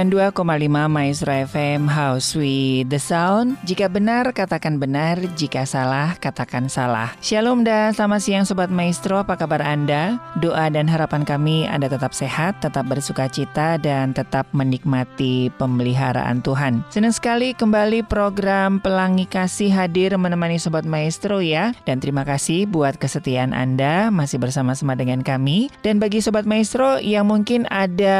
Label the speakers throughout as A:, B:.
A: 92,5 Maestro FM House with the Sound. Jika benar, katakan benar. Jika salah, katakan salah. Shalom dan selamat siang Sobat Maestro. Apa kabar Anda? Doa dan harapan kami Anda tetap sehat, tetap bersuka cita, dan tetap menikmati pemeliharaan Tuhan. Senang sekali kembali program Pelangi Kasih hadir menemani Sobat Maestro ya. Dan terima kasih buat kesetiaan Anda masih bersama-sama dengan kami. Dan bagi Sobat Maestro yang mungkin ada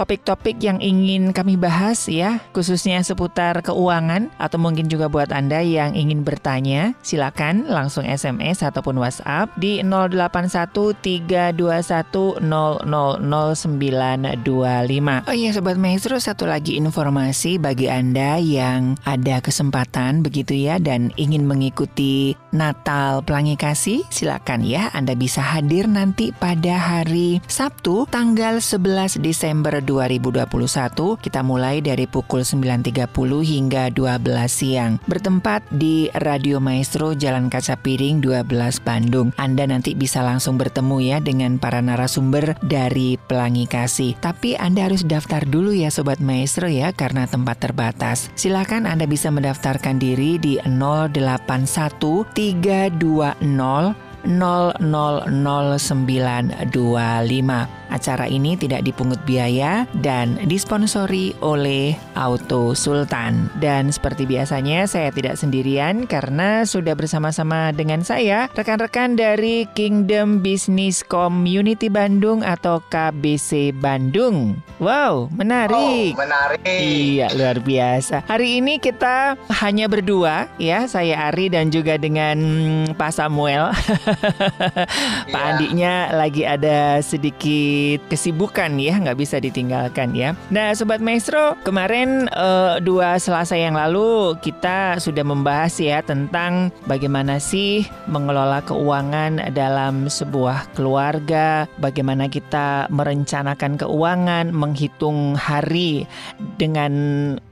A: topik-topik yang ingin kami bahas ya, khususnya seputar keuangan atau mungkin juga buat Anda yang ingin bertanya, silakan langsung SMS ataupun WhatsApp di 081321000925. Oh iya Sobat Maestro, satu lagi informasi bagi Anda yang ada kesempatan begitu ya dan ingin mengikuti Natal Pelangi Kasih, silakan ya Anda bisa hadir nanti pada hari Sabtu tanggal 11 Desember 2020 kita mulai dari pukul 9.30 hingga 12 siang. Bertempat di Radio Maestro Jalan Kaca Piring 12 Bandung. Anda nanti bisa langsung bertemu ya dengan para narasumber dari Pelangi Kasih. Tapi Anda harus daftar dulu ya Sobat Maestro ya karena tempat terbatas. Silakan Anda bisa mendaftarkan diri di 081 320 000925. Acara ini tidak dipungut biaya dan disponsori oleh Auto Sultan. Dan seperti biasanya saya tidak sendirian karena sudah bersama-sama dengan saya rekan-rekan dari Kingdom Business Community Bandung atau KBC Bandung. Wow, menarik.
B: Oh, menarik.
A: Iya, luar biasa. Hari ini kita hanya berdua ya, saya Ari dan juga dengan Pak Samuel. Pak
B: Iya.
A: Andinya lagi ada sedikit kesibukan ya, nggak bisa ditinggalkan ya. Nah, Sobat Maestro, kemarin eh, dua Selasa yang lalu kita sudah membahas ya tentang bagaimana sih mengelola keuangan dalam sebuah keluarga, bagaimana kita merencanakan keuangan, menghitung hari dengan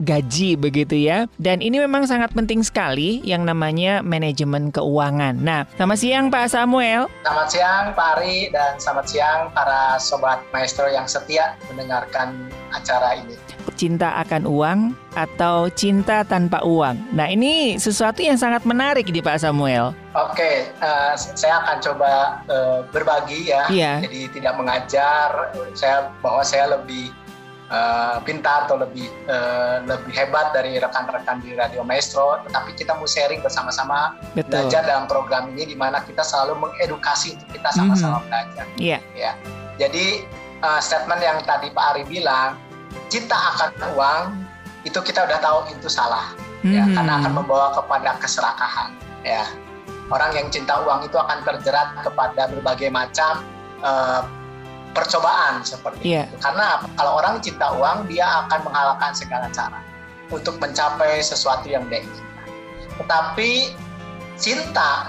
A: gaji begitu ya. Dan ini memang sangat penting sekali yang namanya manajemen keuangan. Nah, selamat siang Pak Samuel.
B: Selamat siang Pak Ari dan selamat siang para sobat maestro yang setia mendengarkan acara ini.
A: Cinta akan uang atau cinta tanpa uang. Nah, ini sesuatu yang sangat menarik di Pak Samuel.
B: Oke, eh, saya akan coba eh, berbagi ya.
A: Iya.
B: Jadi tidak mengajar saya bahwa saya lebih eh, pintar atau lebih eh, lebih hebat dari rekan-rekan di Radio Maestro, tetapi kita mau sharing bersama-sama
A: Betul.
B: belajar dalam program ini di mana kita selalu mengedukasi untuk kita sama-sama belajar.
A: Iya.
B: ya. Jadi uh, statement yang tadi Pak Ari bilang, cinta akan uang itu kita udah tahu itu salah, ya,
A: Mhm.
B: karena akan membawa kepada keserakahan, ya. Orang yang cinta uang itu akan terjerat kepada berbagai macam uh, percobaan seperti
A: Iya.
B: itu. Karena kalau orang cinta uang, dia akan menghalalkan segala cara untuk mencapai sesuatu yang dia inginkan. Tetapi cinta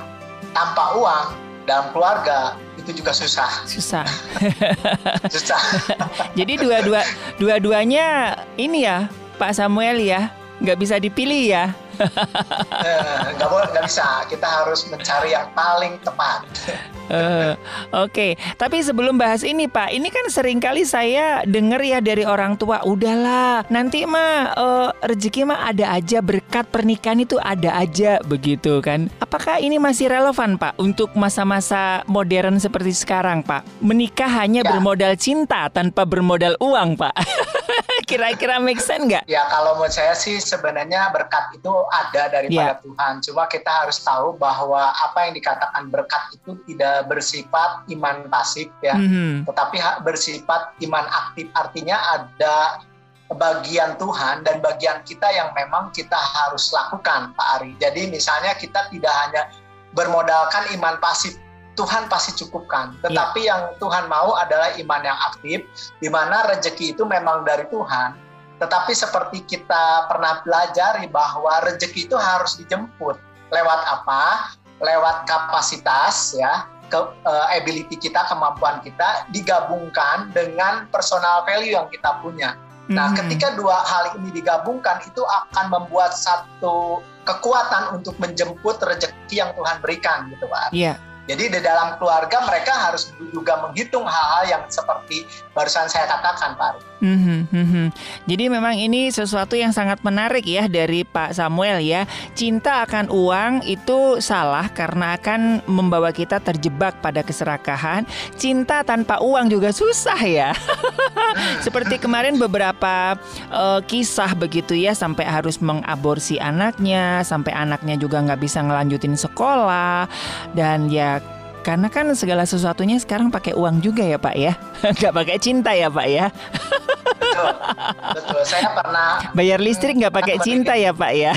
B: tanpa uang dalam keluarga itu juga susah,
A: Susah.
B: susah.
A: Jadi dua-dua dua-duanya ini ya, Pak Samuel ya, nggak bisa dipilih ya.
B: Eh, nggak boleh nggak bisa kita harus mencari yang paling tepat
A: Eh, Oke, tapi sebelum bahas ini Pak, ini kan sering kali saya dengar ya dari orang tua, udahlah nanti mah eh, rezeki mah ada aja berkat pernikahan itu ada aja begitu kan? Apakah ini masih relevan Pak untuk masa-masa modern seperti sekarang Pak? Menikah hanya
B: Ya.
A: bermodal cinta tanpa bermodal uang Pak? Kira-kira make sense nggak?
B: ya kalau menurut saya sih sebenarnya berkat itu ada daripada Tuhan. Cuma kita harus tahu bahwa apa yang dikatakan berkat itu tidak bersifat iman pasif ya.
A: Mhm.
B: tetapi bersifat iman aktif. Artinya ada bagian Tuhan dan bagian kita yang memang kita harus lakukan Pak Ari. Jadi misalnya kita tidak hanya bermodalkan iman pasif Tuhan pasti cukupkan. Tetapi yang Tuhan mau adalah iman yang aktif di mana rezeki itu memang dari Tuhan tetapi seperti kita pernah pelajari bahwa rezeki itu harus dijemput lewat apa lewat kapasitas ya ke eh, ability kita, kemampuan kita digabungkan dengan personal value yang kita punya. Nah,
A: Mhm.
B: ketika dua hal ini digabungkan itu akan membuat satu kekuatan untuk menjemput rezeki yang Tuhan berikan gitu, Pak.
A: Iya.
B: Jadi di dalam keluarga mereka harus juga menghitung hal-hal yang seperti barusan saya katakan, Pak.
A: Mm -hmm. Jadi memang ini sesuatu yang sangat menarik ya dari Pak Samuel ya. Cinta akan uang itu salah karena akan membawa kita terjebak pada keserakahan. Cinta tanpa uang juga susah ya. Seperti kemarin beberapa uh, kisah begitu ya sampai harus mengaborsi anaknya, sampai anaknya juga nggak bisa ngelanjutin sekolah dan ya karena kan segala sesuatunya sekarang pakai uang juga ya Pak ya, nggak pakai cinta ya Pak ya.
B: betul, betul. Saya pernah
A: bayar listrik nggak pakai cinta ya Pak ya.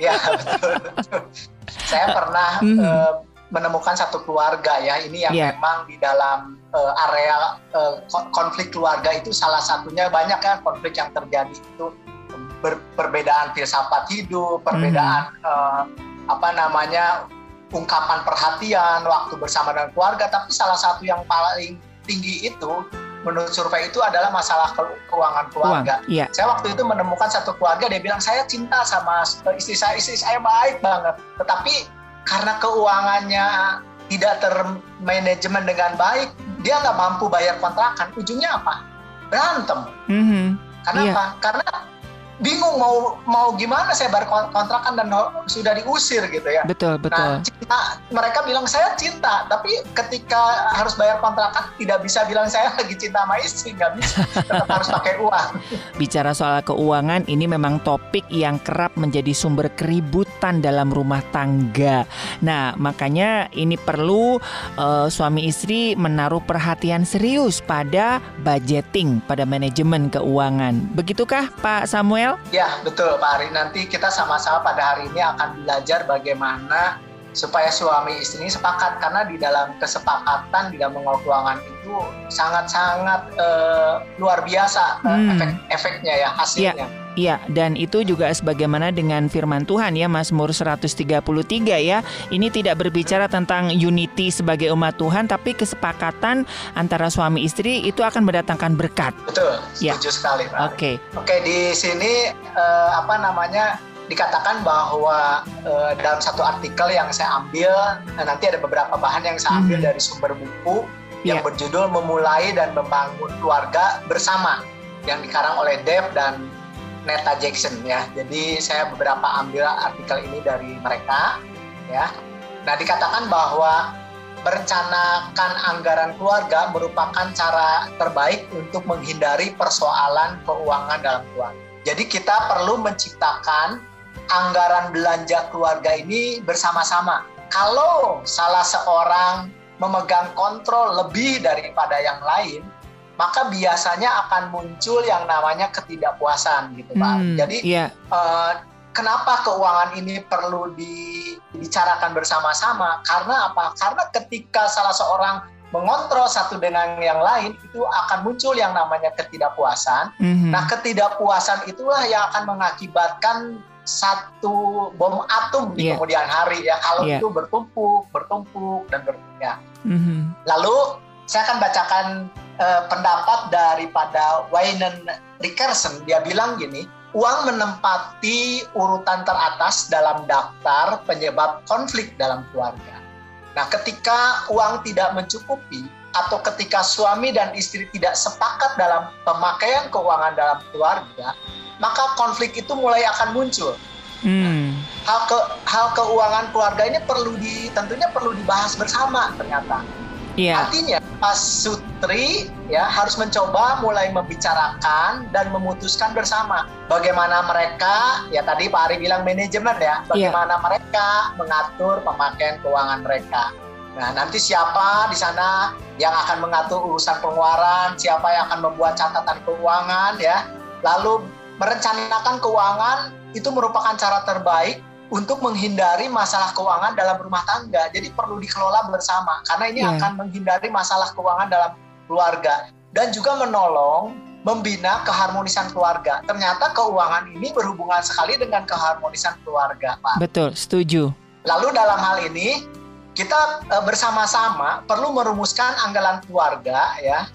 B: Iya betul, betul. Saya pernah mm. uh, menemukan satu keluarga ya, ini yang yeah. memang di dalam uh, area uh, konflik keluarga itu salah satunya banyak kan konflik yang terjadi itu ber, perbedaan filsafat hidup, perbedaan mm. uh, apa namanya ungkapan perhatian waktu bersama dengan keluarga tapi salah satu yang paling tinggi itu menurut survei itu adalah masalah keuangan keluarga. Uang, iya. Saya waktu itu menemukan satu keluarga dia bilang saya cinta sama istri saya, istri saya baik banget, tetapi karena keuangannya tidak termanajemen dengan baik, dia nggak mampu bayar kontrakan. Ujungnya apa? Berantem. Mm -hmm. Kenapa? Iya. Karena bingung mau mau gimana saya bayar kontrakan dan sudah diusir gitu ya.
A: Betul, betul. Nah,
B: cinta, mereka bilang saya cinta, tapi ketika harus bayar kontrakan tidak bisa bilang saya lagi cinta sama istri, nggak bisa. Tetap harus pakai uang.
A: Bicara soal keuangan, ini memang topik yang kerap menjadi sumber keributan dalam rumah tangga. Nah, makanya ini perlu uh, suami istri menaruh perhatian serius pada budgeting, pada manajemen keuangan. Begitukah Pak Samuel?
B: Ya, betul Pak Ari. Nanti kita sama-sama pada hari ini akan belajar bagaimana supaya suami istri ini sepakat karena di dalam kesepakatan di dalam mengelola keuangan itu sangat-sangat uh, luar biasa hmm. efek efeknya ya hasilnya.
A: Ya. Iya, dan itu juga sebagaimana dengan firman Tuhan ya Mazmur 133 ya. Ini tidak berbicara tentang unity sebagai umat Tuhan tapi kesepakatan antara suami istri itu akan mendatangkan berkat.
B: Betul, ya. setuju ya. sekali
A: Oke. Okay.
B: Oke, di sini uh, apa namanya dikatakan bahwa uh, dalam satu artikel yang saya ambil nah nanti ada beberapa bahan yang saya ambil hmm. dari sumber buku yang yeah. berjudul memulai dan membangun keluarga bersama yang dikarang oleh Dev dan Neta Jackson ya. Jadi saya beberapa ambil artikel ini dari mereka ya. Nah, dikatakan bahwa merencanakan anggaran keluarga merupakan cara terbaik untuk menghindari persoalan keuangan dalam keluarga. Jadi kita perlu menciptakan anggaran belanja keluarga ini bersama-sama. Kalau salah seorang memegang kontrol lebih daripada yang lain, maka biasanya akan muncul yang namanya ketidakpuasan gitu Pak. Hmm, Jadi yeah. Iya. uh, kenapa keuangan ini perlu dibicarakan bersama-sama? Karena apa? Karena ketika salah seorang mengontrol satu dengan yang lain itu akan muncul yang namanya ketidakpuasan. Mm-hmm. Nah, ketidakpuasan itulah yang akan mengakibatkan satu bom atom di yeah. kemudian hari ya kalau yeah. itu bertumpuk, bertumpuk dan bertumpuk. Ya. Mm-hmm. Lalu saya akan bacakan uh, pendapat daripada Wayne Rickerson. Dia bilang gini, uang menempati urutan teratas dalam daftar penyebab konflik dalam keluarga. Nah, ketika uang tidak mencukupi atau ketika suami dan istri tidak sepakat dalam pemakaian keuangan dalam keluarga, maka konflik itu mulai akan muncul. Hmm. Hal ke hal keuangan keluarga ini perlu di tentunya perlu dibahas bersama ternyata. Yeah. Artinya Pak Sutri ya harus mencoba mulai membicarakan dan memutuskan bersama bagaimana mereka ya tadi Pak Ari bilang manajemen ya iya. bagaimana yeah. mereka mengatur pemakaian keuangan mereka. Nah nanti siapa di sana yang akan mengatur urusan pengeluaran, siapa yang akan membuat catatan keuangan ya, lalu merencanakan keuangan itu merupakan cara terbaik untuk menghindari masalah keuangan dalam rumah tangga. Jadi perlu dikelola bersama karena ini yeah. akan menghindari masalah keuangan dalam keluarga dan juga menolong membina keharmonisan keluarga. Ternyata keuangan ini berhubungan sekali dengan keharmonisan keluarga, Pak.
A: Betul, setuju.
B: Lalu dalam hal ini kita e, bersama-sama perlu merumuskan anggaran keluarga ya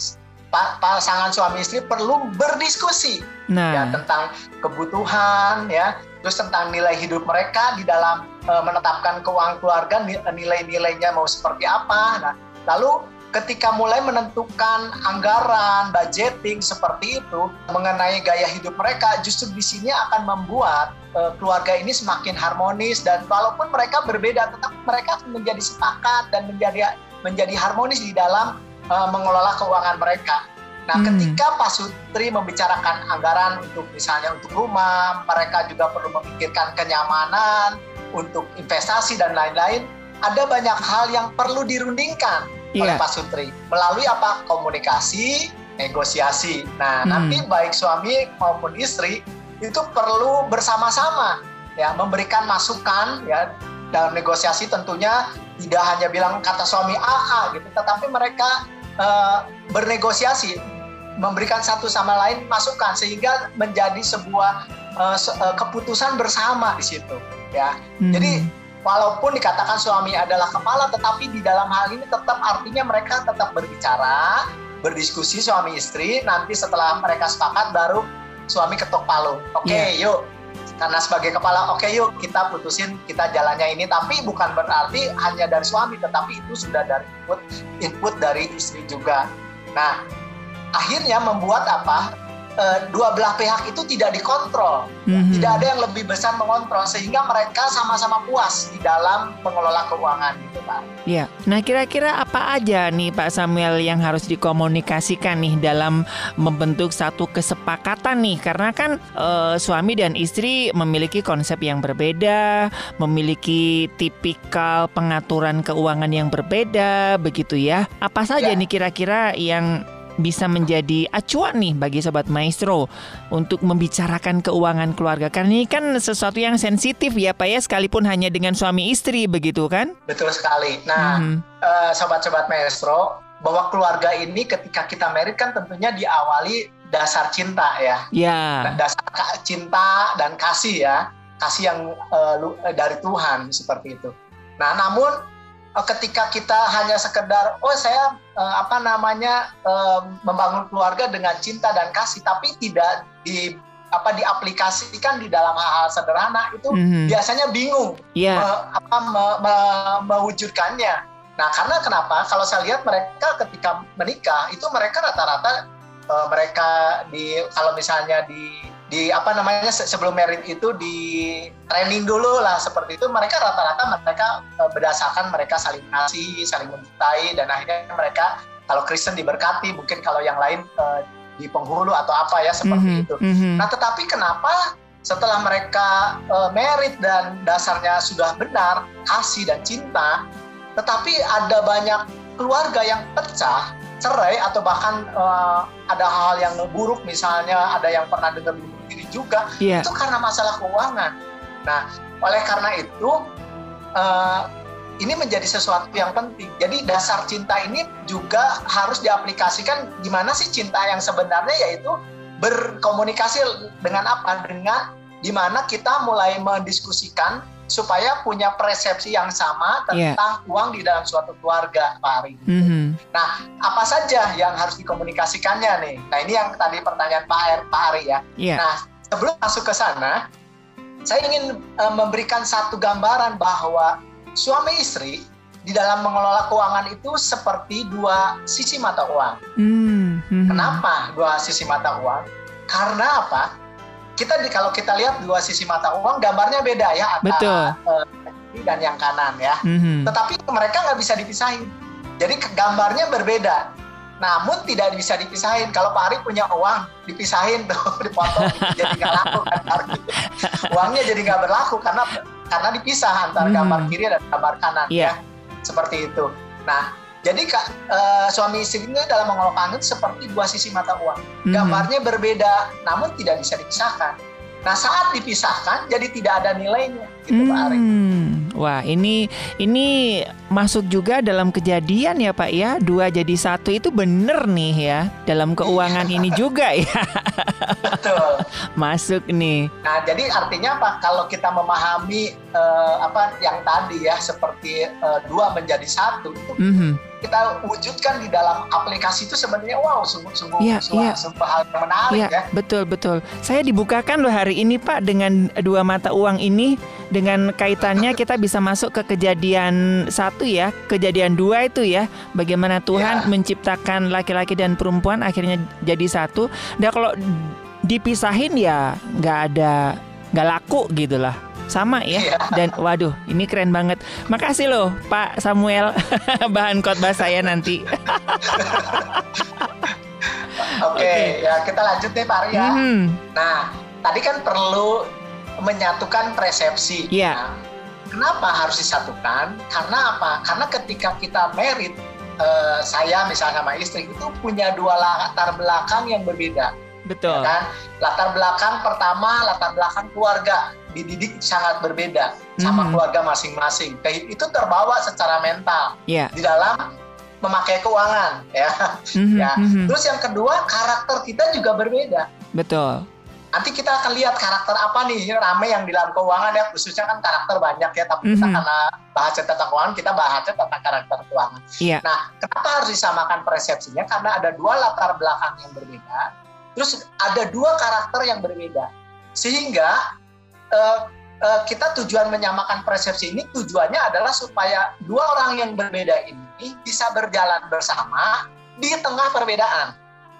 B: pasangan suami istri perlu berdiskusi nah. ya tentang kebutuhan ya terus tentang nilai hidup mereka di dalam uh, menetapkan keuangan keluarga nilai-nilainya mau seperti apa. Nah, lalu ketika mulai menentukan anggaran, budgeting seperti itu mengenai gaya hidup mereka, justru di sini akan membuat uh, keluarga ini semakin harmonis dan walaupun mereka berbeda, tetap mereka menjadi sepakat dan menjadi menjadi harmonis di dalam uh, mengelola keuangan mereka. Nah, hmm. ketika Pak Sutri membicarakan anggaran untuk misalnya untuk rumah, mereka juga perlu memikirkan kenyamanan, untuk investasi dan lain-lain. Ada banyak hal yang perlu dirundingkan yeah. oleh Pak Sutri melalui apa komunikasi negosiasi nah hmm. nanti baik suami maupun istri itu perlu bersama-sama ya memberikan masukan ya dalam negosiasi tentunya tidak hanya bilang kata suami AA gitu tetapi mereka uh, bernegosiasi memberikan satu sama lain masukan sehingga menjadi sebuah uh, keputusan bersama di situ ya hmm. jadi walaupun dikatakan suami adalah kepala, tetapi di dalam hal ini tetap artinya mereka tetap berbicara, berdiskusi suami istri. Nanti setelah mereka sepakat baru suami ketok palu. Oke, okay, iya. yeah. yuk. Karena sebagai kepala, oke okay, yuk kita putusin kita jalannya ini. Tapi bukan berarti hanya dari suami, tetapi itu sudah dari input input dari istri juga. Nah, akhirnya membuat apa? Uh, dua belah pihak itu tidak dikontrol, mm-hmm. tidak ada yang lebih besar mengontrol sehingga mereka sama-sama puas di dalam mengelola keuangan gitu Pak.
A: Iya. Nah kira-kira apa aja nih Pak Samuel yang harus dikomunikasikan nih dalam membentuk satu kesepakatan nih karena kan uh, suami dan istri memiliki konsep yang berbeda, memiliki tipikal pengaturan keuangan yang berbeda begitu ya. Apa saja ya. nih kira-kira yang bisa menjadi acuan nih bagi sobat maestro untuk membicarakan keuangan keluarga. Karena ini kan sesuatu yang sensitif ya Pak ya sekalipun hanya dengan suami istri begitu kan?
B: Betul sekali. Nah, hmm. uh, sobat-sobat maestro, bahwa keluarga ini ketika kita merit kan tentunya diawali dasar cinta ya.
A: Ya.
B: Dasar cinta dan kasih ya. Kasih yang uh, dari Tuhan seperti itu. Nah, namun ketika kita hanya sekedar oh saya uh, apa namanya uh, membangun keluarga dengan cinta dan kasih tapi tidak di apa diaplikasikan di dalam hal-hal sederhana itu mm-hmm. biasanya bingung yeah. me, apa me, me, mewujudkannya. Nah karena kenapa? Kalau saya lihat mereka ketika menikah itu mereka rata-rata uh, mereka di kalau misalnya di di apa namanya sebelum merit itu di training dulu lah seperti itu mereka rata-rata mereka e, berdasarkan mereka saling kasih saling mencintai dan akhirnya mereka kalau Kristen diberkati mungkin kalau yang lain uh, di penghulu atau apa ya seperti mm -hmm, itu. Mm -hmm. Nah tetapi kenapa setelah mereka uh, merit dan dasarnya sudah benar kasih dan cinta, tetapi ada banyak keluarga yang pecah cerai atau bahkan uh, ada hal yang buruk misalnya ada yang pernah dengar diri juga yeah. itu karena masalah keuangan. Nah, oleh karena itu uh, ini menjadi sesuatu yang penting. Jadi dasar cinta ini juga harus diaplikasikan gimana sih cinta yang sebenarnya yaitu berkomunikasi dengan apa? Dengan di mana kita mulai mendiskusikan supaya punya persepsi yang sama iya. tentang yeah. uang di dalam suatu keluarga, Pak Ari. Mm -hmm. Nah, apa saja yang harus dikomunikasikannya nih? Nah, ini yang tadi pertanyaan Pak, Ari, Pak Ari ya. Yeah. Nah, sebelum masuk ke sana, saya ingin uh, memberikan satu gambaran bahwa suami istri di dalam mengelola keuangan itu seperti dua sisi mata uang. Mm -hmm. Kenapa dua sisi mata uang? Karena apa? Kita di kalau kita lihat dua sisi mata uang gambarnya beda ya antara uh, dan yang kanan ya. Mm-hmm. Tetapi mereka nggak bisa dipisahin. Jadi gambarnya berbeda. Namun tidak bisa dipisahin. Kalau Pak Ari punya uang, dipisahin tuh, dipotong, jadi nggak laku kan. Uangnya jadi nggak berlaku karena karena dipisah antara mm-hmm. gambar kiri dan gambar kanan yeah. ya. Seperti itu. Nah, jadi uh, suami istri ini dalam mengelola angin seperti dua sisi mata uang. Mm-hmm. Gambarnya berbeda, namun tidak bisa dipisahkan. Nah saat dipisahkan, jadi tidak ada nilainya, gitu mm. Pak Ari. Hmm.
A: Wah, ini ini masuk juga dalam kejadian ya Pak ya. Dua jadi satu itu bener nih ya. Dalam keuangan ini juga ya.
B: Betul.
A: masuk nih.
B: Nah, jadi artinya apa? Kalau kita memahami uh, apa yang tadi ya seperti uh, dua menjadi satu itu mm -hmm kita wujudkan di dalam aplikasi itu sebenarnya wow sungguh-sungguh
A: ya, ya.
B: sebuah hal yang menarik ya,
A: ya. Betul betul. Saya dibukakan loh hari ini Pak dengan dua mata uang ini dengan kaitannya kita bisa masuk ke kejadian satu ya, kejadian dua itu ya. Bagaimana Tuhan ya. menciptakan laki-laki dan perempuan akhirnya jadi satu. Dan kalau dipisahin ya nggak ada nggak laku gitulah sama ya. Iya. Dan waduh, ini keren banget. Makasih loh Pak Samuel bahan khotbah saya nanti.
B: Oke, okay, okay. ya kita lanjut nih Pak Arya. Hmm. Nah, tadi kan perlu menyatukan persepsi.
A: Iya. Yeah.
B: Nah, kenapa harus disatukan? Karena apa? Karena ketika kita merit, uh, saya misalnya sama istri itu punya dua latar belakang yang berbeda.
A: Betul.
B: Ya kan? Latar belakang pertama, latar belakang keluarga dididik sangat berbeda sama mhm. keluarga masing-masing. Itu terbawa secara mental
A: yeah.
B: di dalam memakai keuangan, ya. Mm-hmm. ya. Mm-hmm. Terus yang kedua karakter kita juga berbeda.
A: Betul.
B: Nanti kita akan lihat karakter apa nih rame yang di dalam keuangan ya khususnya kan karakter banyak ya tapi mm-hmm. kita mhm. karena bahas tentang keuangan kita bahas tentang karakter keuangan.
A: Yeah.
B: Nah kenapa harus disamakan persepsinya karena ada dua latar belakang yang berbeda Terus ada dua karakter yang berbeda. Sehingga uh, uh, kita tujuan menyamakan persepsi ini tujuannya adalah supaya dua orang yang berbeda ini bisa berjalan bersama di tengah perbedaan.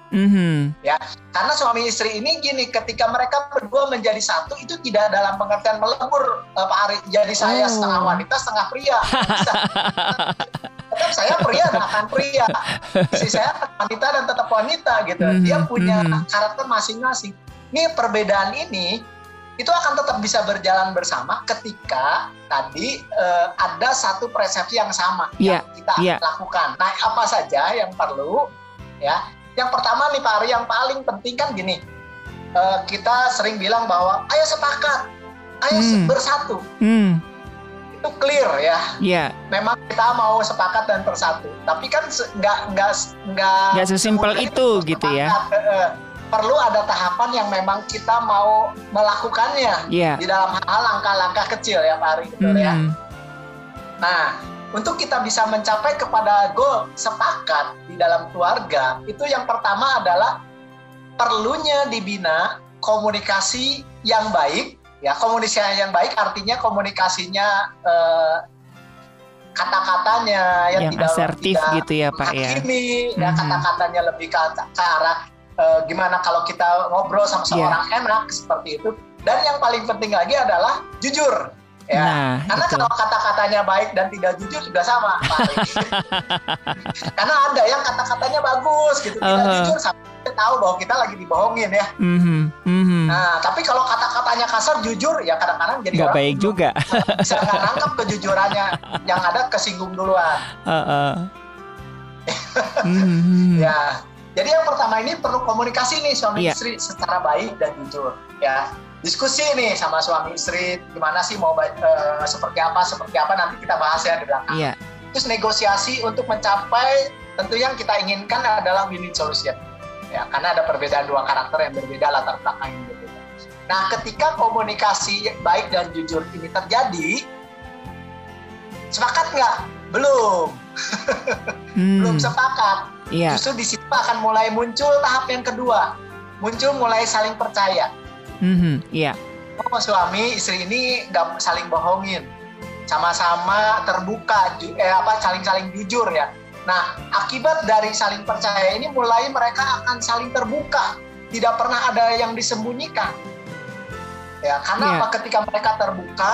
A: Mm-hmm.
B: Ya, karena suami istri ini gini, ketika mereka berdua menjadi satu itu tidak dalam pengertian melebur uh, Pak Ari. Jadi saya oh. setengah wanita, setengah pria. tetap saya pria dan akan pria. Istri saya wanita dan tetap wanita gitu. Mm-hmm. Dia punya mm-hmm. karakter masing-masing. Ini perbedaan ini itu akan tetap bisa berjalan bersama ketika tadi uh, ada satu persepsi yang sama
A: yeah.
B: yang kita
A: yeah.
B: lakukan. Nah, apa saja yang perlu ya? Yang pertama nih Pak Ari, yang paling penting kan gini, uh, kita sering bilang bahwa ayo sepakat, ayo hmm. bersatu.
A: Hmm.
B: Itu clear ya.
A: Iya. Yeah.
B: Memang kita mau sepakat dan bersatu, tapi kan nggak nggak nggak
A: nggak sesimpel itu, itu gitu ya.
B: perlu ada tahapan yang memang kita mau melakukannya
A: yeah.
B: di dalam hal langkah-langkah kecil ya Pak Ari, betul mm. ya. Hmm. Nah, untuk kita bisa mencapai kepada goal sepakat di dalam keluarga, itu yang pertama adalah perlunya dibina komunikasi yang baik. Ya, komunikasi yang baik artinya komunikasinya eh, kata-katanya
A: yang, yang tidak asertif tidak gitu ya Pak ya.
B: Ini ya mm-hmm. kata-katanya lebih ke, ke arah eh, gimana kalau kita ngobrol sama iya. seorang yeah. enak seperti itu. Dan yang paling penting lagi adalah jujur Ya, nah, karena itu. kalau kata-katanya baik dan tidak jujur juga sama, karena ada yang kata-katanya bagus gitu, tidak uh -huh. jujur sampai tahu bahwa kita lagi dibohongin ya.
A: Mm -hmm. Mm -hmm.
B: Nah, tapi kalau kata-katanya kasar, jujur ya kadang-kadang jadi
A: nggak baik juga.
B: Bisa nggak nangkep kejujurannya, yang ada kesinggung duluan.
A: Uh -uh.
B: mm -hmm. Ya, jadi yang pertama ini perlu komunikasi nih suami yeah. istri secara baik dan jujur ya diskusi nih sama suami istri gimana sih mau uh, seperti apa seperti apa nanti kita bahas ya di belakang.
A: Iya.
B: Terus negosiasi untuk mencapai tentu yang kita inginkan adalah winning solution. Ya, karena ada perbedaan dua karakter yang berbeda latar belakang yang berbeda. Nah, ketika komunikasi baik dan jujur ini terjadi, sepakat nggak? Belum. hmm. Belum sepakat.
A: Iya.
B: Justru di situ akan mulai muncul tahap yang kedua. Muncul mulai saling percaya
A: Mm-hmm, iya.
B: Oh suami istri ini nggak saling bohongin, sama-sama terbuka, eh apa saling-saling jujur ya. Nah akibat dari saling percaya ini mulai mereka akan saling terbuka, tidak pernah ada yang disembunyikan. Ya karena yeah. apa? Ketika mereka terbuka,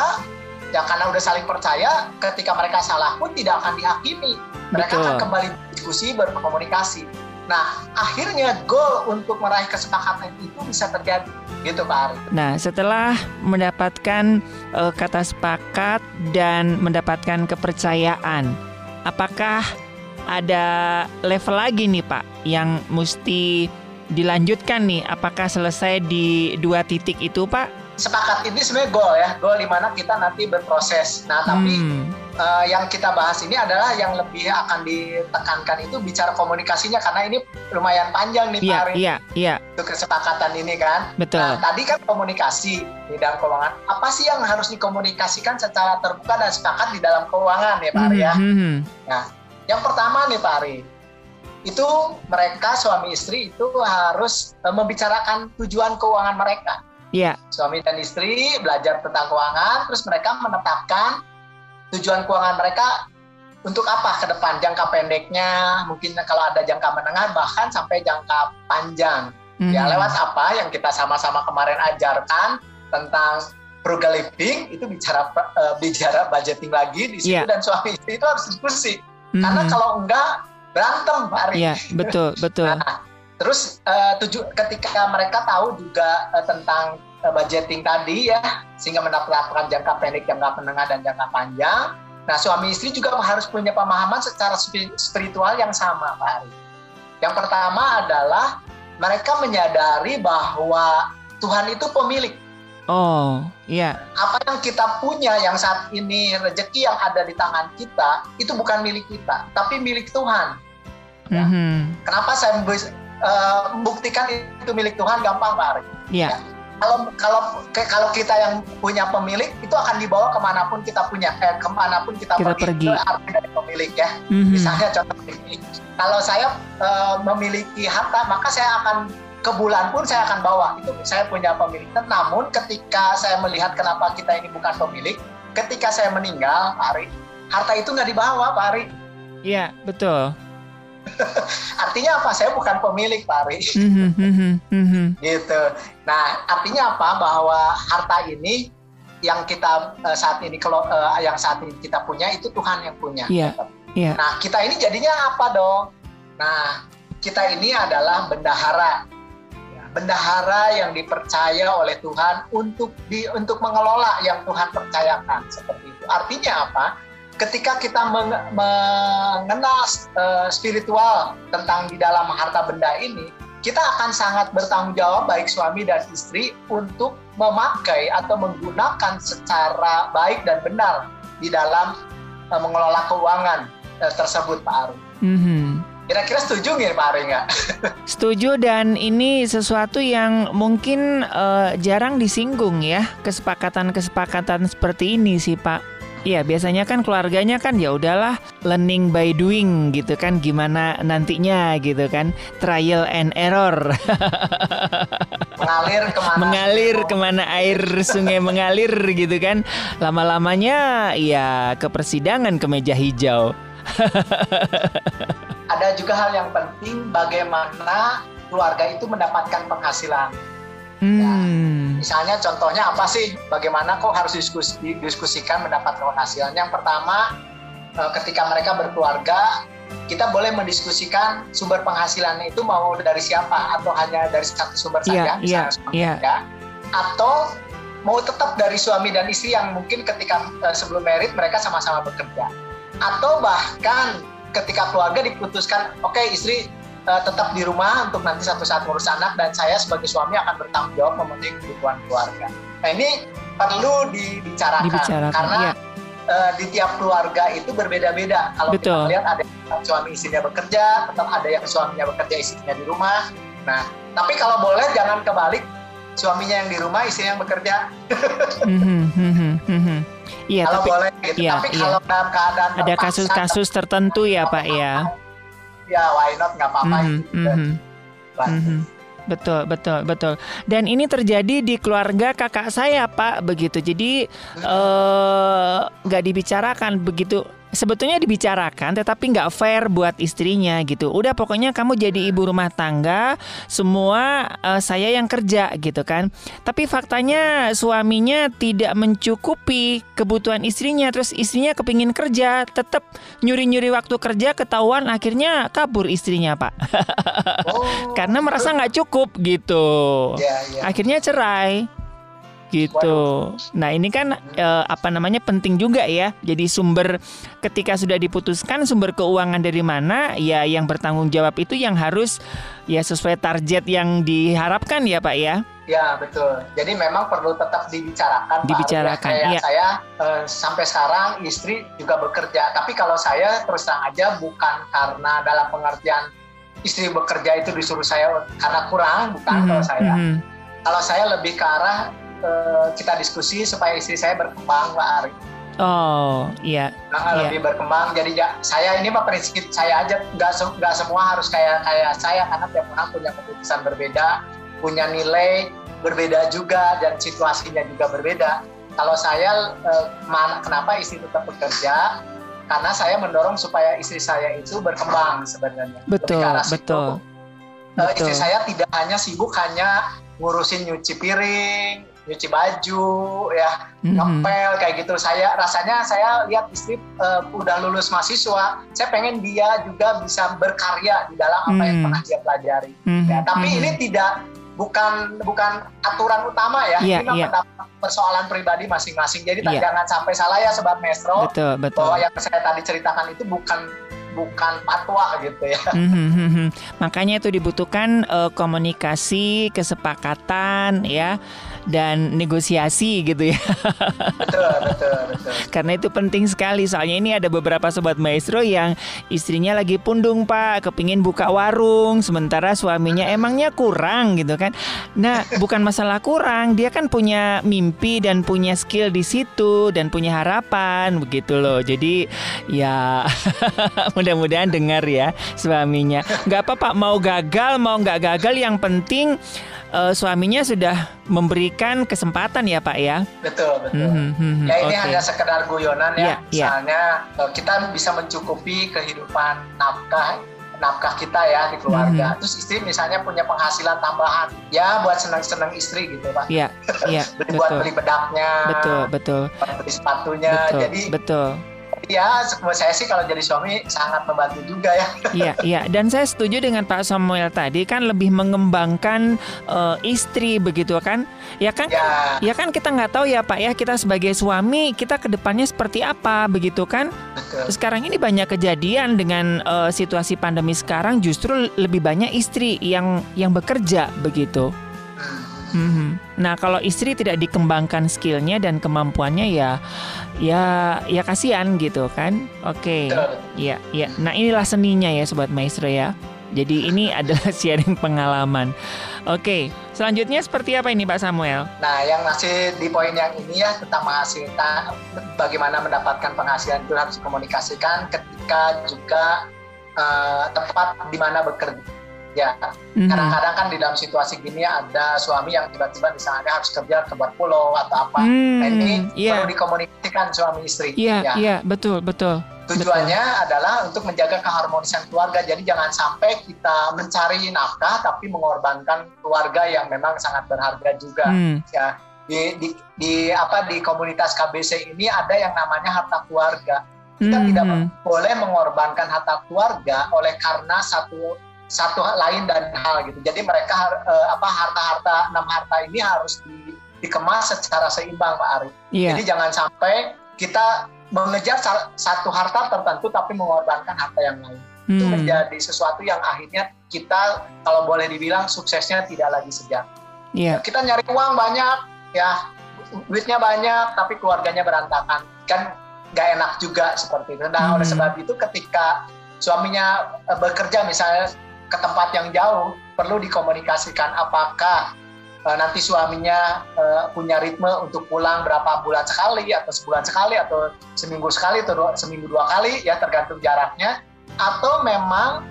B: ya karena udah saling percaya, ketika mereka salah pun tidak akan dihakimi. Mereka Betul. akan kembali diskusi berkomunikasi. Nah, akhirnya goal untuk meraih kesepakatan itu bisa terjadi, gitu Pak Ari.
A: Nah, setelah mendapatkan uh, kata sepakat dan mendapatkan kepercayaan, apakah ada level lagi nih Pak yang mesti dilanjutkan nih? Apakah selesai di dua titik itu Pak?
B: sepakat ini sebenarnya goal ya, goal di mana kita nanti berproses. Nah, tapi hmm. Uh, yang kita bahas ini adalah yang lebih akan ditekankan itu bicara komunikasinya karena ini lumayan panjang nih
A: Iya, iya, iya.
B: Untuk kesepakatan ini kan.
A: Betul.
B: Nah, tadi kan komunikasi di dalam keuangan. Apa sih yang harus dikomunikasikan secara terbuka dan sepakat di dalam keuangan ya Pak Ari ya? Hmm. hmm. Nah, yang pertama nih Pak Ari, itu mereka suami istri itu harus uh, membicarakan tujuan keuangan mereka
A: Iya.
B: Suami dan istri belajar tentang keuangan, terus mereka menetapkan tujuan keuangan mereka untuk apa ke depan, jangka pendeknya, mungkin kalau ada jangka menengah, bahkan sampai jangka panjang. Mm. Ya lewat apa yang kita sama-sama kemarin ajarkan tentang frugal living itu bicara uh, bicara budgeting lagi di situ yeah. dan suami istri itu harus diskusi. Mm. Karena kalau enggak berantem, Pak Ari.
A: Iya, betul, betul.
B: Nah, Terus uh, tuju, ketika mereka tahu juga uh, tentang budgeting tadi ya, sehingga mendapatkan jangka pendek, jangka menengah dan jangka panjang. Nah, suami istri juga harus punya pemahaman secara spiritual yang sama, Pak Ari. Yang pertama adalah mereka menyadari bahwa Tuhan itu pemilik.
A: Oh, iya.
B: Apa yang kita punya yang saat ini rezeki yang ada di tangan kita itu bukan milik kita, tapi milik Tuhan. Ya. Mm -hmm. Kenapa saya uh, membuktikan itu milik Tuhan gampang Pak Ari.
A: Iya. Ya.
B: Kalau kalau kalau kita yang punya pemilik itu akan dibawa ke mana pun kita punya, eh, ke mana pun kita,
A: kita pergi. pergi. Itu
B: arti dari pemilik ya. Mm-hmm. Misalnya contoh ini, kalau saya uh, memiliki harta maka saya akan ke bulan pun saya akan bawa itu saya punya pemilik. Namun ketika saya melihat kenapa kita ini bukan pemilik, ketika saya meninggal, Pak Ari, harta itu nggak dibawa, Pak Ari.
A: Iya, betul.
B: artinya apa? Saya bukan pemilik, Pak Ari. Mhm, mhm, mhm. gitu. Nah, artinya apa? Bahwa harta ini yang kita uh, saat ini kalau uh, yang saat ini kita punya itu Tuhan yang punya.
A: Iya. Yeah.
B: Nah, kita ini jadinya apa dong? Nah, kita ini adalah bendahara. Ya, bendahara yang dipercaya oleh Tuhan untuk di untuk mengelola yang Tuhan percayakan seperti itu. Artinya apa? Ketika kita mengenal uh, spiritual tentang di dalam harta benda ini, kita akan sangat bertanggung jawab baik suami dan istri untuk memakai atau menggunakan secara baik dan benar di dalam uh, mengelola keuangan uh, tersebut, Pak Aru. Mm-hmm. Kira-kira setuju nggak Pak Ari nggak?
A: Setuju dan ini sesuatu yang mungkin uh, jarang disinggung ya kesepakatan-kesepakatan seperti ini sih Pak. Iya, biasanya kan keluarganya kan ya udahlah learning by doing gitu kan gimana nantinya gitu kan trial and error.
B: mengalir ke mana?
A: Mengalir ke mana air sungai mengalir gitu kan. Lama-lamanya ya ke persidangan ke meja hijau.
B: Ada juga hal yang penting bagaimana keluarga itu mendapatkan penghasilan. Hmm. Ya, misalnya contohnya apa sih? Bagaimana kok harus diskusi, didiskusikan mendapat penghasilan? Yang pertama, eh, ketika mereka berkeluarga, kita boleh mendiskusikan sumber penghasilannya itu mau dari siapa atau hanya dari satu sumber
A: yeah, saja, yeah, suami yeah.
B: ya, atau mau tetap dari suami dan istri yang mungkin ketika uh, sebelum merit mereka sama-sama bekerja, atau bahkan ketika keluarga diputuskan, oke okay, istri uh, tetap di rumah untuk nanti satu saat ngurus anak dan saya sebagai suami akan bertanggung jawab memenuhi kebutuhan keluarga. Nah ini perlu dibicarakan, dibicarakan karena iya. uh, di tiap keluarga itu berbeda-beda. Kalau Betul. kita lihat ada yang suami istrinya bekerja, tetap ada yang suaminya bekerja istrinya di rumah. Nah tapi kalau boleh jangan kebalik suaminya yang di rumah istrinya yang bekerja. Mhm, mhm,
A: mhm. Iya,
B: kalau
A: tapi,
B: boleh gitu.
A: Iya,
B: tapi
A: iya.
B: kalau dalam keadaan
A: ada kasus-kasus tertentu ya Pak ya
B: ya why not nggak apa-apa mm -hmm, gitu. Mm -hmm. Mm -hmm.
A: Betul, betul, betul. Dan ini terjadi di keluarga kakak saya, Pak, begitu. Jadi eh, nggak dibicarakan begitu sebetulnya dibicarakan tetapi nggak fair buat istrinya gitu. Udah pokoknya kamu jadi ibu rumah tangga, semua uh, saya yang kerja gitu kan. Tapi faktanya suaminya tidak mencukupi kebutuhan istrinya, terus istrinya kepingin kerja, tetap nyuri-nyuri waktu kerja, ketahuan akhirnya kabur istrinya pak. oh. Karena merasa nggak cukup gitu. Yeah, yeah. Akhirnya cerai gitu. Nah ini kan eh, apa namanya penting juga ya. Jadi sumber ketika sudah diputuskan sumber keuangan dari mana, ya yang bertanggung jawab itu yang harus ya sesuai target yang diharapkan ya Pak ya.
B: Ya betul. Jadi memang perlu tetap dibicarakan.
A: Dibicarakan.
B: Pak Kayak
A: iya.
B: saya eh, sampai sekarang istri juga bekerja. Tapi kalau saya terus terang aja bukan karena dalam pengertian istri bekerja itu disuruh saya karena kurang, bukan
A: Mhm,
B: kalau saya.
A: mhm.
B: Kalau saya lebih ke arah eh, kita diskusi supaya istri saya berkembang, Pak Ari.
A: Oh, iya.
B: Nah,
A: Iya.
B: lebih berkembang. Jadi ya, saya ini mah prinsip saya aja nggak se- nggak semua harus kayak kayak saya karena tiap orang punya keputusan berbeda, punya nilai berbeda juga dan situasinya juga berbeda. Kalau saya eh, kenapa istri tetap bekerja? Karena saya mendorong supaya istri saya itu berkembang sebenarnya.
A: Betul, betul.
B: Eh, istri
A: Betul.
B: saya tidak hanya sibuk hanya ngurusin nyuci piring, nyuci baju, ya
A: Mhm.
B: ngepel kayak gitu. Saya rasanya saya lihat istri eh, udah lulus mahasiswa, saya pengen dia juga bisa berkarya di dalam apa yang
A: Hmm.
B: pernah dia pelajari.
A: Mhm,
B: Ya, tapi
A: mhm.
B: ini tidak bukan bukan aturan utama ya.
A: Iya,
B: ini mah
A: iya.
B: pendapat persoalan pribadi masing-masing. Jadi
A: Iya.
B: jangan sampai salah ya sobat Mestro
A: betul, betul.
B: bahwa yang saya tadi ceritakan itu bukan bukan fatwa gitu ya.
A: Mhm, mhm. Makanya itu dibutuhkan eh, komunikasi, kesepakatan ya dan negosiasi gitu ya.
B: betul, betul, betul.
A: Karena itu penting sekali. Soalnya ini ada beberapa sobat maestro yang istrinya lagi pundung pak, kepingin buka warung, sementara suaminya emangnya kurang gitu kan. Nah bukan masalah kurang, dia kan punya mimpi dan punya skill di situ dan punya harapan begitu loh. Jadi ya mudah-mudahan dengar ya suaminya. Nggak apa-apa mau gagal mau nggak gagal yang penting eh, suaminya sudah memberikan kesempatan ya pak ya.
B: Betul, betul.
A: Mhm, mhm,
B: Ya ini
A: oke.
B: hanya sekedar guyonan ya.
A: iya.
B: Misalnya eh, kita bisa mencukupi kehidupan nafkah nafkah kita ya di keluarga.
A: Mhm.
B: Terus istri misalnya punya penghasilan tambahan, ya buat senang-senang istri gitu pak.
A: Iya, iya,
B: Beli buat
A: betul.
B: beli bedaknya,
A: Betul, betul,
B: buat beli sepatunya.
A: betul,
B: Jadi
A: betul.
B: Ya menurut saya sih kalau jadi suami sangat membantu juga ya.
A: Iya, iya. Dan saya setuju dengan Pak Samuel tadi kan lebih mengembangkan eh, istri begitu kan? Ya kan?
B: Ya
A: Ya kan kita nggak tahu ya Pak ya kita sebagai suami kita ke depannya seperti apa begitu kan?
B: betul.
A: Sekarang ini banyak kejadian dengan eh, situasi pandemi sekarang justru lebih banyak istri yang yang bekerja begitu.
B: Hmm.
A: Mhm. Nah kalau istri tidak dikembangkan skillnya dan kemampuannya ya ya ya kasihan gitu kan? Oke.
B: Betul.
A: Iya, iya. Nah, inilah seninya ya sobat maestro ya. Jadi ini adalah sharing pengalaman. Oke, selanjutnya seperti apa ini Pak Samuel?
B: Nah, yang masih di poin yang ini ya tentang menghasilkan bagaimana mendapatkan penghasilan itu harus dikomunikasikan ketika juga eh, tempat di mana bekerja. Ya,
A: Mhm.
B: kadang-kadang kan di dalam situasi gini ada suami yang tiba-tiba misalnya harus kerja ke luar pulau atau apa.
A: Hmm,
B: Nah, ini
A: iya,
B: perlu dikomunikasikan suami istri.
A: iya,
B: Ya.
A: iya, betul, betul.
B: Tujuannya adalah untuk menjaga keharmonisan keluarga. Jadi jangan sampai kita mencari nafkah tapi mengorbankan keluarga yang memang sangat berharga juga.
A: Hmm,
B: Ya, di, di, di apa di komunitas KBC ini ada yang namanya harta keluarga. Kita
A: mhm.
B: tidak boleh mengorbankan harta keluarga oleh karena satu satu hal lain dan hal gitu. Jadi mereka eh, apa harta-harta enam harta ini harus di- dikemas secara seimbang Pak Ari.
A: Iya,
B: Jadi jangan sampai kita mengejar sa- satu harta tertentu tapi mengorbankan harta yang lain. Itu
A: hmm,
B: menjadi sesuatu yang akhirnya kita kalau boleh dibilang suksesnya tidak lagi sejati
A: iya,
B: kita nyari uang banyak ya duitnya banyak tapi keluarganya berantakan kan nggak enak juga seperti itu nah oleh
A: Hmm.
B: sebab itu ketika suaminya eh, bekerja misalnya ke tempat yang jauh perlu dikomunikasikan apakah eh, nanti suaminya eh, punya ritme untuk pulang berapa bulan sekali atau sebulan sekali atau seminggu sekali atau dua- seminggu dua kali ya tergantung jaraknya. Atau memang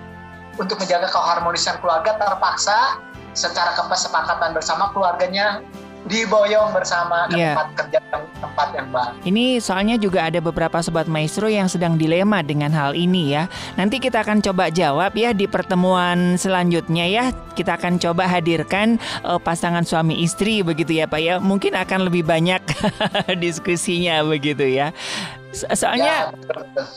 B: untuk menjaga keharmonisan keluarga terpaksa secara kesepakatan bersama keluarganya diboyong bersama ke
A: Iya.
B: tempat kerja yang tempat yang baru.
A: Ini soalnya juga ada beberapa sobat maestro yang sedang dilema dengan hal ini ya. Nanti kita akan coba jawab ya di pertemuan selanjutnya ya. Kita akan coba hadirkan eh, pasangan suami istri begitu ya Pak ya. Mungkin akan lebih banyak diskusinya begitu ya. Soalnya ya,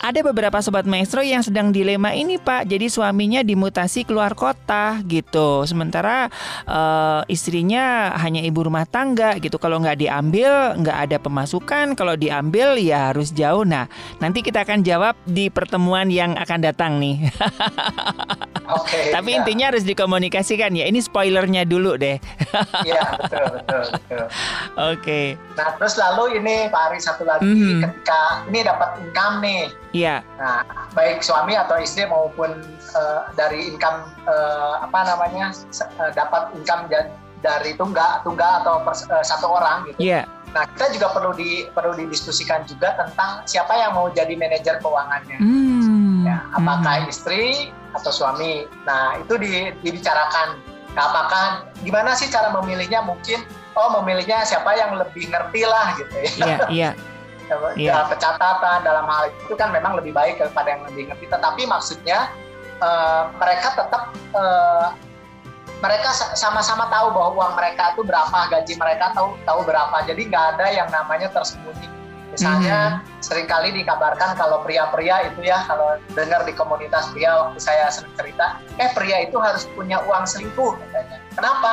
A: ada beberapa sobat maestro yang sedang dilema ini Pak. Jadi suaminya dimutasi keluar kota gitu. Sementara uh, istrinya hanya ibu rumah tangga gitu. Kalau nggak diambil nggak ada pemasukan. Kalau diambil ya harus jauh. Nah nanti kita akan jawab di pertemuan yang akan datang nih. Oke. Okay, Tapi ya. intinya harus dikomunikasikan ya. Ini spoilernya dulu deh.
B: Iya betul betul betul.
A: Oke. Okay.
B: Nah terus lalu ini Pak Ari satu lagi mm -hmm. ketika ini dapat income nih.
A: Iya.
B: Nah, baik suami atau istri maupun uh, dari income uh, apa namanya uh, dapat income dari tunggal tunggal atau pers, uh, satu orang gitu.
A: Iya.
B: Nah, kita juga perlu di perlu didiskusikan juga tentang siapa yang mau jadi manajer keuangannya.
A: Hmm.
B: Ya, apakah hmm. istri atau suami. Nah, itu di, dibicarakan. Nah, apakah gimana sih cara memilihnya? Mungkin oh memilihnya siapa yang lebih ngerti lah gitu ya.
A: Iya, iya.
B: Yeah. pencatatan dalam hal itu kan memang lebih baik daripada yang lebih ngerti. Tetapi maksudnya uh, mereka tetap uh, mereka sama-sama tahu bahwa uang mereka itu berapa, gaji mereka tahu tahu berapa. Jadi nggak ada yang namanya tersembunyi. Misalnya hmm. sering kali dikabarkan kalau pria-pria itu ya kalau dengar di komunitas pria waktu saya sering cerita, eh pria itu harus punya uang selingkuh katanya. Kenapa?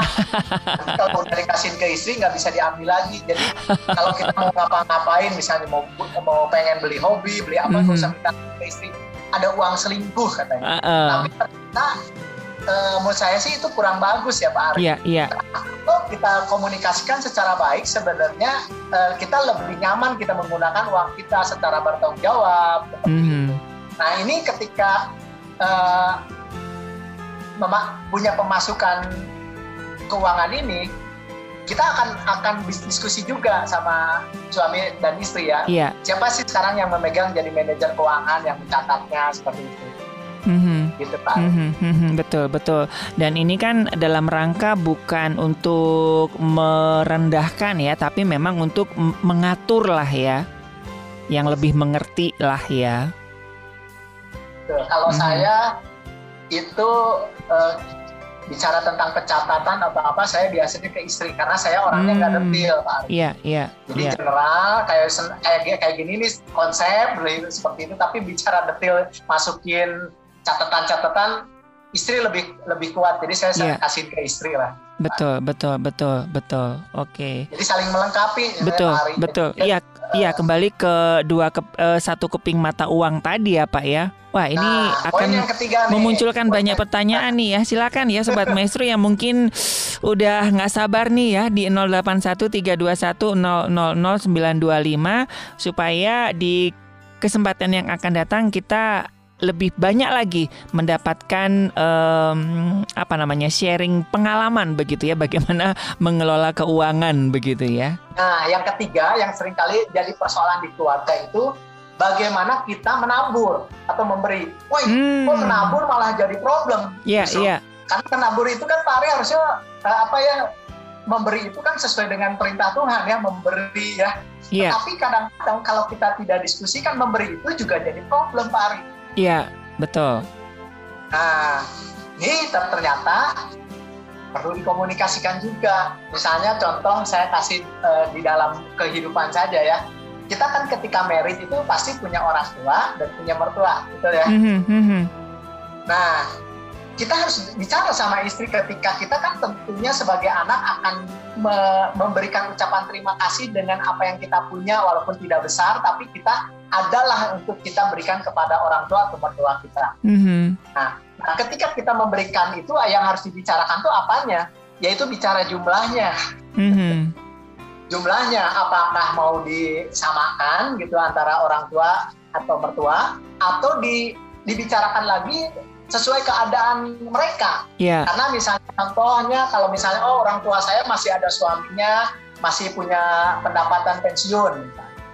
B: kalau udah dikasihin ke istri nggak bisa diambil lagi. Jadi kalau kita mau ngapa-ngapain, misalnya mau mau pengen beli hobi, beli apa, nggak -hmm. usah minta ke istri. Ada uang selingkuh katanya. Uh -uh. Tapi ternyata uh, menurut saya sih itu kurang bagus ya Pak Ari.
A: Iya, iya.
B: Kalau kita komunikasikan secara baik sebenarnya uh, kita lebih nyaman kita menggunakan uang kita secara bertanggung jawab.
A: Mm.
B: Nah ini ketika uh, punya pemasukan keuangan ini, kita akan akan diskusi juga sama suami dan istri ya.
A: Iya.
B: Siapa sih sekarang yang memegang jadi manajer keuangan yang mencatatnya seperti itu?
A: Mm-hmm. Gitu. Mm-hmm. Mm-hmm. Betul betul. Dan ini kan dalam rangka bukan untuk merendahkan ya, tapi memang untuk mengatur lah ya, yang lebih mengerti lah ya.
B: Kalau mm-hmm. saya itu uh, bicara tentang pencatatan atau apa, saya biasanya ke istri karena saya orangnya nggak hmm. detail Pak.
A: Iya iya.
B: Jadi
A: yeah.
B: general kayak kayak kayak gini nih konsep seperti itu, tapi bicara detail masukin catatan-catatan istri lebih lebih kuat. Jadi saya yeah. kasih ke istri lah.
A: Betul betul betul betul. Oke. Okay.
B: jadi saling melengkapi.
A: Betul betul. Iya iya kembali ke dua ke, uh, satu keping mata uang tadi ya pak ya. Wah ini nah, akan memunculkan nih, banyak pertanyaan nih ya. Silakan ya sobat maestro yang mungkin udah nggak sabar nih ya di 081321000925 supaya di kesempatan yang akan datang kita lebih banyak lagi mendapatkan um, apa namanya sharing pengalaman begitu ya bagaimana mengelola keuangan begitu ya.
B: Nah, yang ketiga yang sering kali jadi persoalan di keluarga itu bagaimana kita menabur atau memberi. Woi, hmm. kok menabur malah jadi problem?
A: Iya, yeah, iya. Yeah.
B: Karena menabur itu kan Pak Ari harusnya uh, apa ya memberi itu kan sesuai dengan perintah Tuhan ya memberi ya.
A: Yeah.
B: Tapi kadang-kadang kalau kita tidak diskusikan memberi itu juga jadi problem Pak Ari.
A: Iya, betul.
B: Nah, ini ternyata perlu dikomunikasikan juga. Misalnya contoh saya kasih uh, di dalam kehidupan saja ya. Kita kan ketika merit itu pasti punya orang tua dan punya mertua, betul ya? Mm -hmm. Nah, kita harus bicara sama istri ketika kita kan tentunya sebagai anak akan me memberikan ucapan terima kasih dengan apa yang kita punya walaupun tidak besar, tapi kita adalah untuk kita berikan kepada orang tua atau mertua kita.
A: Mm-hmm.
B: Nah, nah, ketika kita memberikan itu, yang harus dibicarakan tuh apanya? Yaitu bicara jumlahnya.
A: Mm-hmm.
B: jumlahnya, apakah mau disamakan gitu antara orang tua atau mertua, atau di, dibicarakan lagi sesuai keadaan mereka.
A: Yeah.
B: Karena misalnya contohnya kalau misalnya oh orang tua saya masih ada suaminya, masih punya pendapatan pensiun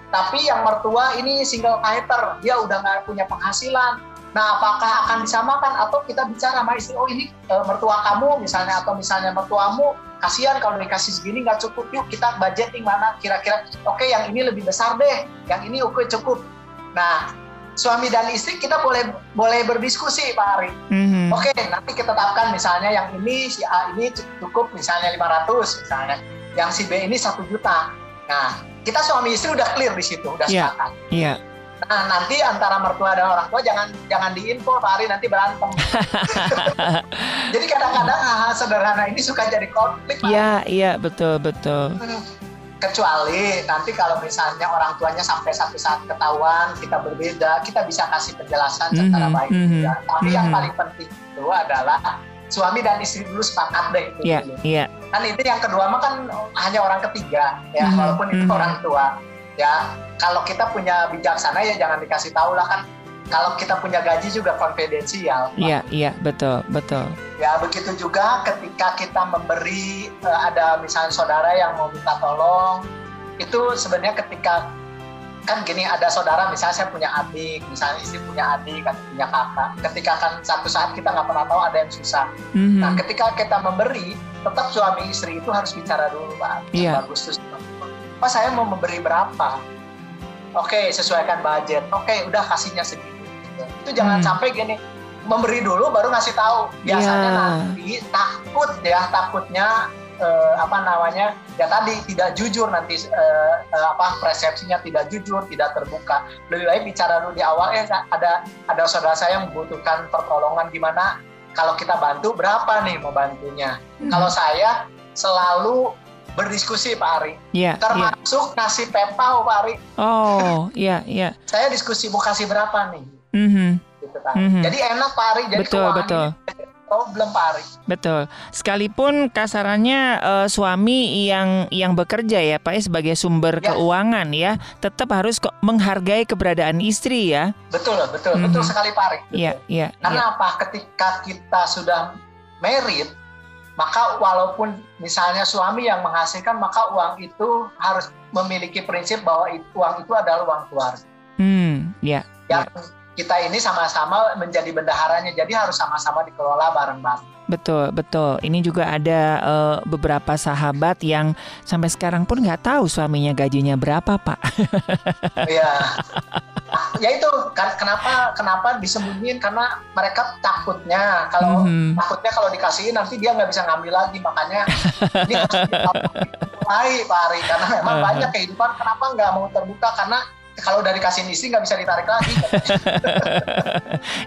B: tapi yang mertua ini single fighter, dia udah nggak punya penghasilan. Nah, apakah akan disamakan atau kita bicara sama istri, oh ini e, mertua kamu misalnya atau misalnya mertuamu kasihan kalau dikasih segini nggak cukup, yuk kita budgeting mana kira-kira, oke okay, yang ini lebih besar deh, yang ini oke okay, cukup. Nah, suami dan istri kita boleh boleh berdiskusi Pak Ari.
A: Mm-hmm.
B: Oke, okay, nanti kita tetapkan misalnya yang ini si A ini cukup misalnya 500 misalnya, yang si B ini satu juta. Nah, kita suami istri udah clear di situ, udah
A: yeah.
B: sepakat.
A: Iya. Yeah.
B: Nah, nanti antara mertua dan orang tua jangan jangan diinfo Pak Ari nanti berantem. jadi kadang-kadang hal sederhana ini suka jadi konflik.
A: Iya, iya, betul, betul.
B: Kecuali nanti kalau misalnya orang tuanya sampai satu saat ketahuan kita berbeda, kita bisa kasih penjelasan secara mm -hmm, baik. Mm -hmm, ya. Tapi mm -hmm. yang paling penting itu adalah suami dan istri dulu sepakat deh itu
A: yeah. Yeah.
B: Kan itu yang kedua mah kan hanya orang ketiga ya, mm -hmm, walaupun itu mm -hmm. orang tua ya kalau kita punya bijaksana ya jangan dikasih tahu lah kan kalau kita punya gaji juga konfidensial.
A: Iya, iya, betul, betul.
B: Ya, begitu juga ketika kita memberi uh, ada misalnya saudara yang mau minta tolong, itu sebenarnya ketika kan gini ada saudara misalnya saya punya adik, misalnya istri punya adik, kan punya kakak. Ketika kan satu saat kita nggak pernah tahu ada yang susah. Mm-hmm. Nah, ketika kita memberi, tetap suami istri itu harus bicara dulu, Pak.
A: Iya.
B: Bagus tuh Pak saya mau memberi berapa? Oke, sesuaikan budget. Oke, udah kasihnya segitu. Itu jangan hmm. sampai gini, memberi dulu baru ngasih tahu. Biasanya yeah. nanti takut ya, takutnya eh, apa namanya? Ya tadi tidak jujur nanti eh, eh, apa persepsinya tidak jujur, tidak terbuka. Lebih baik bicara dulu di awal eh ada ada saudara saya yang membutuhkan pertolongan gimana kalau kita bantu berapa nih mau bantunya. Hmm. Kalau saya selalu berdiskusi Pak Ari.
A: Iya.
B: Termasuk yeah. ngasih pepau Pak Ari.
A: Oh, iya, iya.
B: Saya diskusi mau kasih berapa nih.
A: Mm -hmm.
B: Gitu kan. Mm -hmm. Jadi enak Pak Ari. Jadi
A: betul, betul.
B: Problem Pak Ari.
A: Betul. Sekalipun kasarannya uh, suami yang yang bekerja ya Pak ya sebagai sumber ya. keuangan ya, tetap harus kok menghargai keberadaan istri ya.
B: Betul, betul, mm -hmm. betul sekali Pak Ari.
A: Iya, iya.
B: Karena
A: ya.
B: apa? Ketika kita sudah married, maka walaupun misalnya suami yang menghasilkan maka uang itu harus memiliki prinsip bahwa uang itu adalah uang keluarga.
A: Hmm, ya.
B: Yang ya. Kita ini sama-sama menjadi bendaharanya, jadi harus sama-sama dikelola bareng-bareng.
A: Betul, betul. Ini juga ada uh, beberapa sahabat yang sampai sekarang pun nggak tahu suaminya gajinya berapa, Pak.
B: Iya. ya itu kan kenapa kenapa disembunyiin karena mereka takutnya kalau mm-hmm. takutnya kalau dikasihin nanti dia nggak bisa ngambil lagi makanya ini harus mulai Pak Ari karena memang uh-huh. banyak kehidupan kenapa nggak mau terbuka karena kalau dari kasih istri nggak bisa ditarik lagi.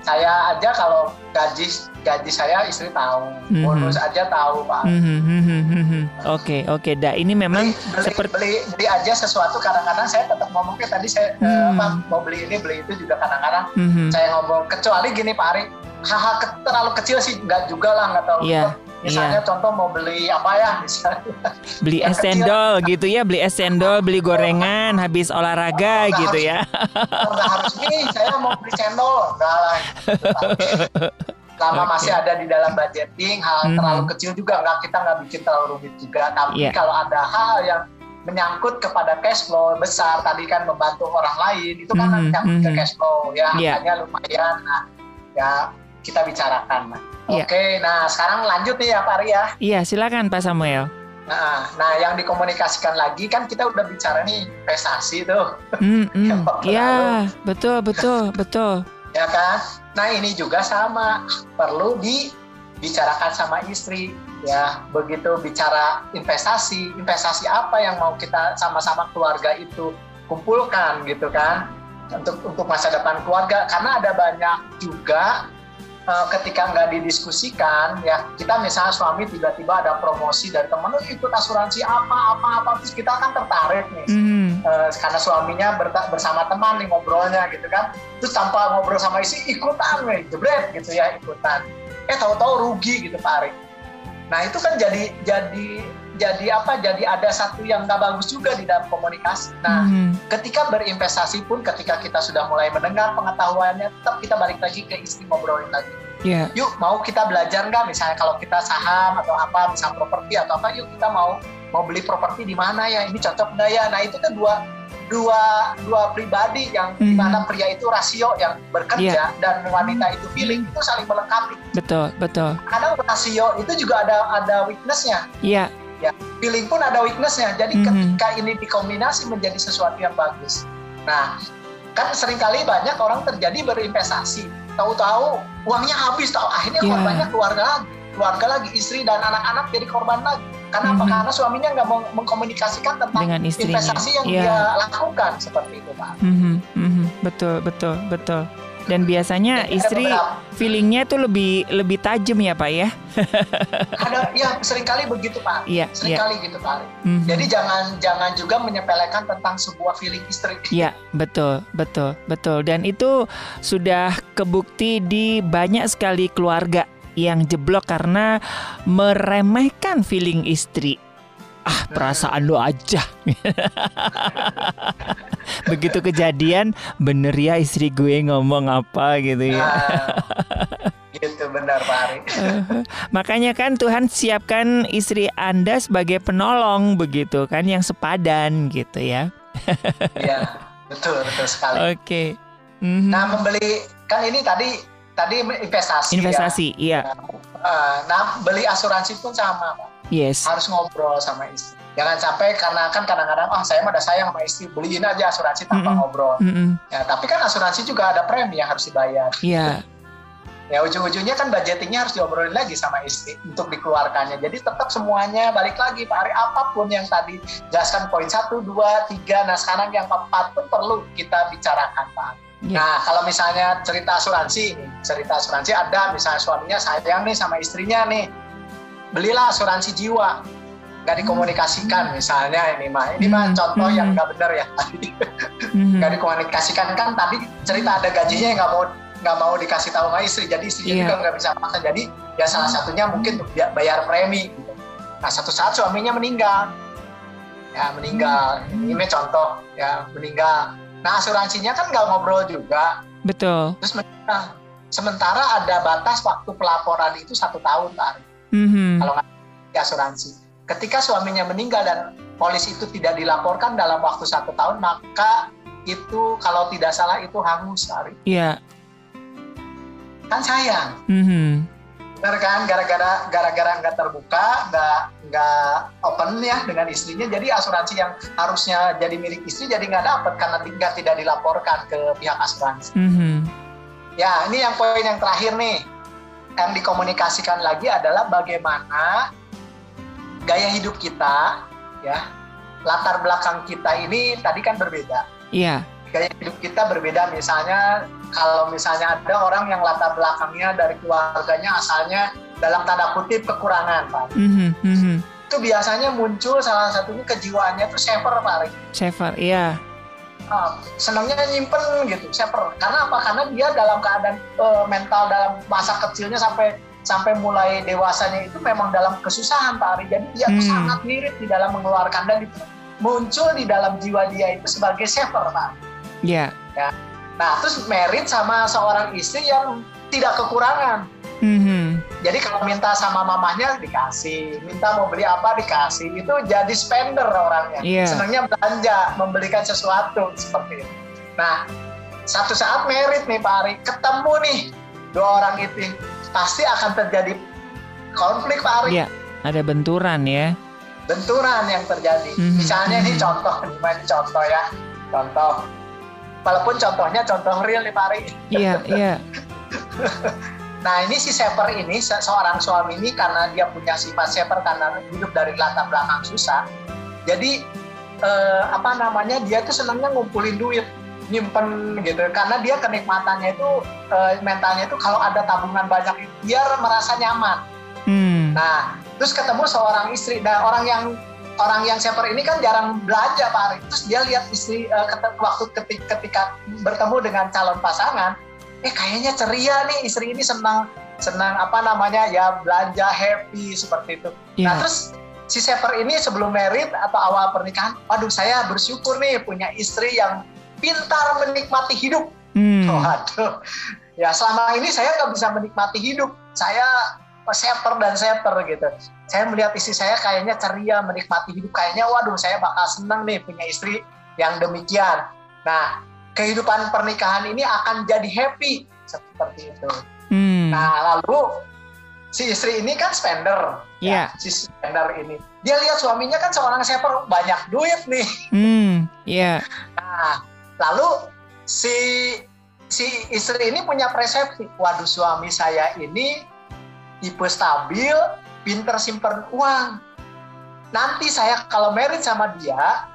B: saya aja kalau gaji gaji saya istri tahu, mm-hmm. bonus aja tahu pak.
A: Mm-hmm. Oke oke, dah ini memang
B: beli, beli, seperti beli, beli aja sesuatu kadang-kadang saya tetap ngomongnya tadi saya mm-hmm. apa, mau beli ini beli itu juga kadang-kadang mm-hmm. saya ngomong kecuali gini Pak Ari hal-hal ke, terlalu kecil sih nggak juga lah nggak tahu.
A: Yeah.
B: Misalnya yeah. contoh mau beli apa ya misalnya.
A: Beli es cendol gitu ya, beli es cendol, beli gorengan habis olahraga oh, gitu
B: harus,
A: ya.
B: Enggak harus nih, saya mau beli cendol. Enggak lah. Selama okay. masih ada di dalam budgeting, hal mm -hmm. terlalu kecil juga enggak kita nggak bikin terlalu rumit juga. Tapi yeah. kalau ada hal yang menyangkut kepada cash flow besar tadi kan membantu orang lain itu kan mm -hmm. menyangkut mm -hmm. ke cash flow ya yeah. hanya lumayan nah ya kita bicarakan nah Iya. Oke, nah sekarang lanjut nih ya Pak Ria.
A: Iya, silakan Pak Samuel.
B: Nah, nah yang dikomunikasikan lagi kan kita udah bicara nih prestasi tuh.
A: Mm, mm. Iya, betul, betul, betul.
B: Ya kan? Nah ini juga sama, perlu dibicarakan sama istri. Ya, begitu bicara investasi, investasi apa yang mau kita sama-sama keluarga itu kumpulkan gitu kan? Untuk untuk masa depan keluarga, karena ada banyak juga uh, ketika nggak didiskusikan ya kita misalnya suami tiba-tiba ada promosi dari temen oh, ikut asuransi apa apa apa terus kita kan tertarik nih. Mm. uh, karena suaminya bersama teman nih ngobrolnya gitu kan. Terus tanpa ngobrol sama istri ikutan nih jebret gitu ya ikutan. Eh tahu-tahu rugi gitu Pak Arik nah itu kan jadi jadi jadi apa jadi ada satu yang nggak bagus juga di dalam komunikasi. Nah mm. ketika berinvestasi pun ketika kita sudah mulai mendengar pengetahuannya tetap kita balik lagi ke istri ngobrolin lagi.
A: Yeah.
B: yuk mau kita belajar nggak? Misalnya kalau kita saham atau apa misalnya properti atau apa yuk kita mau mau beli properti di mana ya? Ini cocok nggak ya? Nah itu kan dua dua dua pribadi yang mm-hmm. mana pria itu rasio yang bekerja yeah. dan wanita itu feeling itu saling melengkapi.
A: Betul betul.
B: Kadang rasio itu juga ada ada weaknessnya.
A: Iya
B: ya feeling pun ada weaknessnya jadi mm-hmm. ketika ini dikombinasi menjadi sesuatu yang bagus nah kan sering kali banyak orang terjadi berinvestasi tahu-tahu uangnya habis tahu akhirnya yeah. korbannya keluarga lagi keluarga lagi istri dan anak-anak jadi korban lagi karena mm-hmm. apa karena suaminya nggak mau mengkomunikasikan tentang
A: Dengan
B: investasi yang yeah. dia lakukan seperti itu pak
A: mm-hmm. Mm-hmm betul, betul, betul. Dan biasanya Jadi istri feelingnya tuh lebih lebih tajam ya Pak ya?
B: ada ya sering kali begitu Pak.
A: Iya.
B: Seringkali
A: iya.
B: gitu Pak. Mm-hmm. Jadi jangan jangan juga menyepelekan tentang sebuah feeling istri.
A: Iya betul betul betul dan itu sudah kebukti di banyak sekali keluarga yang jeblok karena meremehkan feeling istri ah perasaan lo aja. Begitu kejadian, bener ya istri gue ngomong apa gitu ya.
B: Gitu benar Pak Ari.
A: makanya kan Tuhan siapkan istri Anda sebagai penolong begitu kan yang sepadan gitu ya.
B: Iya, betul betul sekali.
A: Oke. Okay.
B: Mm-hmm. Nah, membeli kan ini tadi tadi investasi.
A: Investasi, ya. iya.
B: Nah, beli asuransi pun sama, Pak
A: Yes.
B: Harus ngobrol sama istri. Jangan sampai karena kan kadang-kadang oh saya mah ada sayang sama istri beliin aja asuransi tanpa mm -mm. ngobrol. Mm -mm. Ya, tapi kan asuransi juga ada premi yang harus dibayar.
A: Iya. Yeah.
B: ya ujung-ujungnya kan budgetingnya harus diobrolin lagi sama istri untuk dikeluarkannya. Jadi tetap semuanya balik lagi Pak Ari apa pun yang tadi jelaskan poin satu, dua, tiga, nah sekarang yang keempat pun perlu kita bicarakan Pak. Yeah. Nah kalau misalnya cerita asuransi ini, cerita asuransi ada misalnya suaminya sayang nih sama istrinya nih, belilah asuransi jiwa. Nggak dikomunikasikan misalnya ini mah. Ini mah hmm. contoh yang hmm. nggak benar ya. Hmm. nggak dikomunikasikan. Kan tadi cerita ada gajinya yang nggak mau nggak mau dikasih tahu sama istri. Jadi istri yeah. juga nggak bisa maksa. Jadi ya salah satunya mungkin untuk bayar premi. Gitu. nah satu saat suaminya meninggal. Ya meninggal. Ini contoh. Ya meninggal nah asuransinya kan nggak ngobrol juga
A: betul
B: terus meninggal sementara ada batas waktu pelaporan itu satu tahun tarik
A: mm-hmm.
B: kalau nggak asuransi. Ketika suaminya meninggal dan polis itu tidak dilaporkan dalam waktu satu tahun, maka itu kalau tidak salah itu hangus, Ari.
A: Iya. Yeah.
B: Kan sayang.
A: Mm-hmm.
B: Benar kan? Gara-gara gara-gara nggak terbuka, nggak nggak open ya dengan istrinya, jadi asuransi yang harusnya jadi milik istri jadi nggak dapat karena tidak tidak dilaporkan ke pihak asuransi.
A: Mm-hmm.
B: Ya, ini yang poin yang terakhir nih yang dikomunikasikan lagi adalah bagaimana gaya hidup kita ya latar belakang kita ini tadi kan berbeda.
A: Iya.
B: Gaya hidup kita berbeda misalnya kalau misalnya ada orang yang latar belakangnya dari keluarganya asalnya dalam tanda kutip kekurangan Pak.
A: Mm -hmm.
B: Itu biasanya muncul salah satunya kejiwaannya itu saver Pak.
A: Saver, iya
B: uh, senangnya nyimpen gitu seper karena apa karena dia dalam keadaan uh, mental dalam masa kecilnya sampai sampai mulai dewasanya itu memang dalam kesusahan Pak Ari jadi dia hmm. sangat mirip di dalam mengeluarkan dan itu muncul di dalam jiwa dia itu sebagai saver Pak
A: Iya
B: yeah. ya nah terus merit sama seorang istri yang tidak kekurangan
A: Mm-hmm.
B: Jadi kalau minta sama mamanya dikasih, minta mau beli apa dikasih, itu jadi spender orangnya.
A: Yeah.
B: Senangnya belanja, membelikan sesuatu seperti itu. Nah, satu saat merit nih Pak Ari, ketemu nih dua orang itu, pasti akan terjadi konflik Pak Ari.
A: Iya, ada benturan ya.
B: Benturan yang terjadi. Mm-hmm. Misalnya ini contoh, ini contoh ya, contoh. Walaupun contohnya contoh real nih Pak Ari.
A: Iya, iya.
B: Nah ini si Seper ini seorang suami ini karena dia punya sifat Seper karena hidup dari latar belakang susah. Jadi eh, apa namanya dia tuh senangnya ngumpulin duit, nyimpen gitu. Karena dia kenikmatannya itu eh, mentalnya itu kalau ada tabungan banyak biar merasa nyaman.
A: Hmm.
B: Nah terus ketemu seorang istri, nah orang yang orang yang Seper ini kan jarang belanja Pak Ari. Terus dia lihat istri eh, waktu ketika, ketika bertemu dengan calon pasangan eh kayaknya ceria nih istri ini senang senang apa namanya ya belanja happy seperti itu. Yeah. Nah terus si Seper ini sebelum merit atau awal pernikahan, waduh saya bersyukur nih punya istri yang pintar menikmati hidup.
A: Hmm.
B: Waduh, ya selama ini saya nggak bisa menikmati hidup. Saya seper dan seper gitu. Saya melihat istri saya kayaknya ceria menikmati hidup. Kayaknya waduh saya bakal senang nih punya istri yang demikian. Nah kehidupan pernikahan ini akan jadi happy seperti itu.
A: Hmm.
B: Nah lalu si istri ini kan spender,
A: yeah.
B: ya, si spender ini dia lihat suaminya kan seorang saver banyak duit nih.
A: Hmm, iya. Yeah.
B: Nah lalu si si istri ini punya persepsi, waduh suami saya ini tipe stabil, pinter simpen uang. Nanti saya kalau merit sama dia,